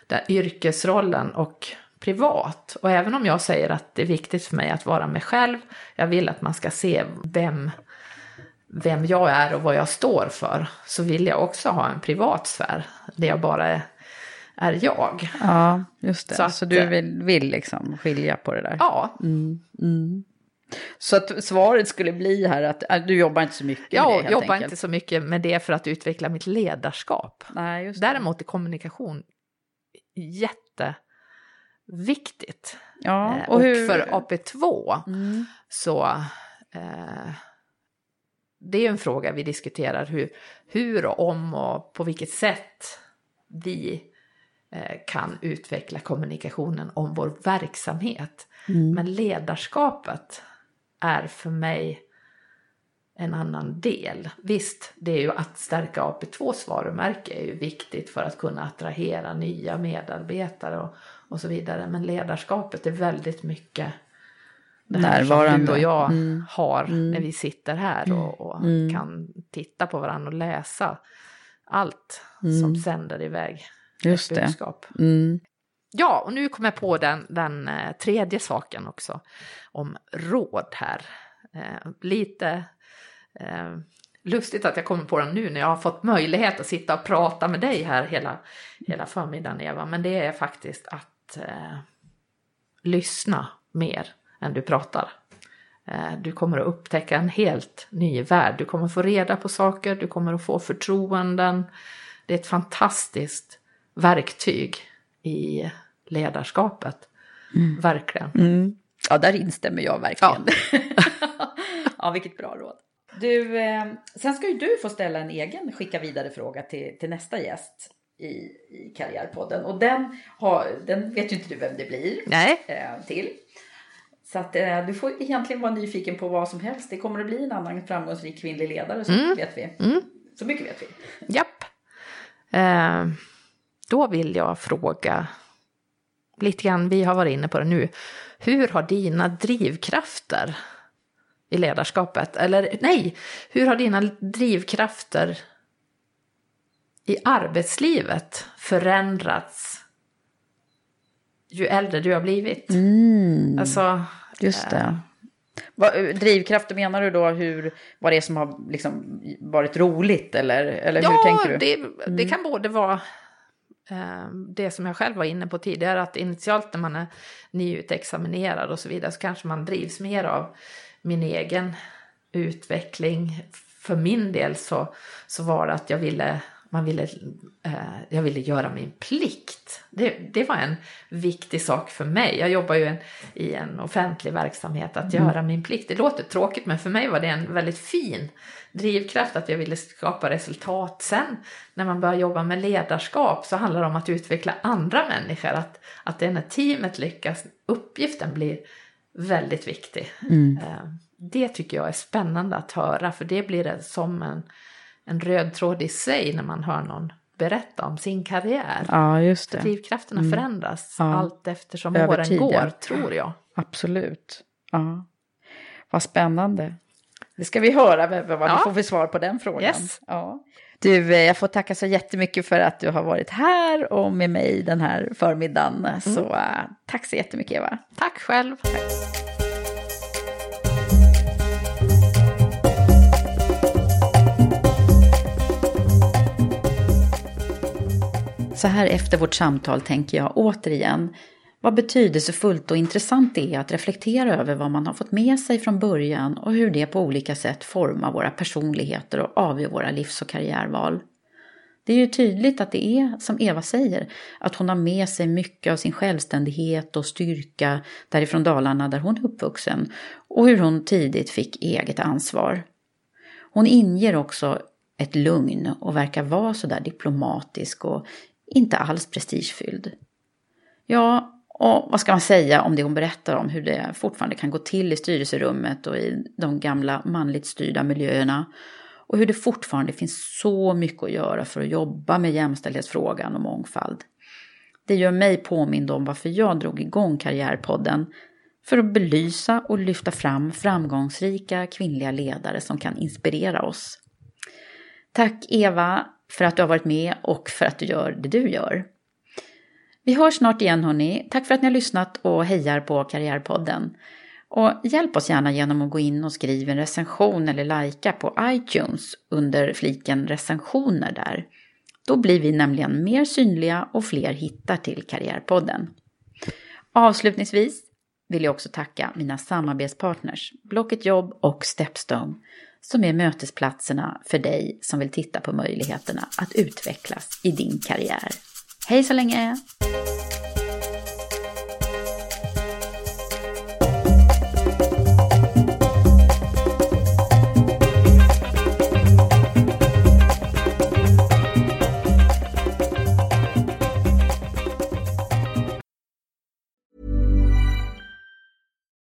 den yrkesrollen och privat. Och även om jag säger att det är viktigt för mig att vara mig själv, jag vill att man ska se vem, vem jag är och vad jag står för, så vill jag också ha en privat sfär där jag bara är, är jag. Ja, just det. Så, att, så du vill, vill liksom skilja på det där? Ja. Mm, mm. Så att svaret skulle bli här att äh, du jobbar inte så mycket med det helt jobbar enkelt. inte så mycket med det för att utveckla mitt ledarskap. Nej. Däremot är kommunikation jätte viktigt. Ja, eh, och, och hur... för AP2 mm. så eh, det är ju en fråga vi diskuterar hur, hur och om och på vilket sätt vi eh, kan utveckla kommunikationen om vår verksamhet. Mm. Men ledarskapet är för mig en annan del. Visst, det är ju att stärka AP2s varumärke är ju viktigt för att kunna attrahera nya medarbetare och, och så vidare. Men ledarskapet är väldigt mycket det här som du och jag mm. har mm. när vi sitter här och, och mm. kan titta på varandra och läsa allt som mm. sänder iväg Just ett budskap. Mm. Ja, och nu kommer jag på den, den eh, tredje saken också, om råd här. Eh, lite eh, lustigt att jag kommer på den nu när jag har fått möjlighet att sitta och prata med dig här hela, hela förmiddagen Eva, men det är faktiskt att eh, lyssna mer än du pratar. Eh, du kommer att upptäcka en helt ny värld, du kommer att få reda på saker, du kommer att få förtroenden. Det är ett fantastiskt verktyg i ledarskapet. Mm. Verkligen. Mm. Ja, där instämmer jag verkligen. Ja. ja, vilket bra råd. Du, eh, sen ska ju du få ställa en egen skicka vidare fråga till, till nästa gäst i, i Karriärpodden. Och den, har, den vet ju inte du vem det blir Nej. Eh, till. Så att eh, du får egentligen vara nyfiken på vad som helst. Det kommer att bli en annan framgångsrik kvinnlig ledare, så mm. vet vi. Mm. Så mycket vet vi. Japp. Eh, då vill jag fråga lite grann, vi har varit inne på det nu. Hur har dina drivkrafter i ledarskapet, eller nej, hur har dina drivkrafter i arbetslivet förändrats ju äldre du har blivit? Mm. Alltså, Just det. Äh, vad, drivkrafter menar du då hur, vad det är som har liksom varit roligt eller, eller ja, hur tänker du? Det, mm. det kan både vara eh, det som jag själv var inne på tidigare, att initialt när man är nyutexaminerad och så vidare så kanske man drivs mer av min egen utveckling. För min del så, så var det att jag ville, man ville, eh, jag ville göra min plikt. Det, det var en viktig sak för mig. Jag jobbar ju en, i en offentlig verksamhet, att mm. göra min plikt. Det låter tråkigt men för mig var det en väldigt fin drivkraft att jag ville skapa resultat. Sen när man börjar jobba med ledarskap så handlar det om att utveckla andra människor. Att, att det när teamet lyckas, uppgiften blir väldigt viktig. Mm. Eh, det tycker jag är spännande att höra för det blir det som en, en röd tråd i sig när man hör någon berätta om sin karriär. Ja, just det. Drivkrafterna mm. förändras ja. allt eftersom Över åren tiden. går, tror jag. Absolut. Ja. Vad spännande. Det ska vi höra vad Ja. får för svar på den frågan. Yes. Ja. Du, eh, jag får tacka så jättemycket för att du har varit här och med mig den här förmiddagen. Så eh, tack så jättemycket Eva. Tack själv. Så här efter vårt samtal tänker jag återigen vad betydelsefullt och intressant det är att reflektera över vad man har fått med sig från början och hur det på olika sätt formar våra personligheter och avgör våra livs och karriärval. Det är ju tydligt att det är som Eva säger, att hon har med sig mycket av sin självständighet och styrka därifrån Dalarna där hon är uppvuxen och hur hon tidigt fick eget ansvar. Hon inger också ett lugn och verkar vara sådär diplomatisk och inte alls prestigefylld. Ja, och vad ska man säga om det hon berättar om hur det fortfarande kan gå till i styrelserummet och i de gamla manligt styrda miljöerna och hur det fortfarande finns så mycket att göra för att jobba med jämställdhetsfrågan och mångfald. Det gör mig påmind om varför jag drog igång Karriärpodden för att belysa och lyfta fram framgångsrika kvinnliga ledare som kan inspirera oss. Tack Eva för att du har varit med och för att du gör det du gör. Vi hörs snart igen hörni. Tack för att ni har lyssnat och hejar på Karriärpodden. Och hjälp oss gärna genom att gå in och skriva en recension eller likea på iTunes under fliken recensioner där. Då blir vi nämligen mer synliga och fler hittar till Karriärpodden. Avslutningsvis vill jag också tacka mina samarbetspartners Blocket Jobb och Stepstone som är mötesplatserna för dig som vill titta på möjligheterna att utvecklas i din karriär. Hej så länge!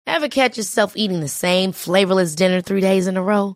Ever catch yourself eating the same flavorless dinner three days in a row?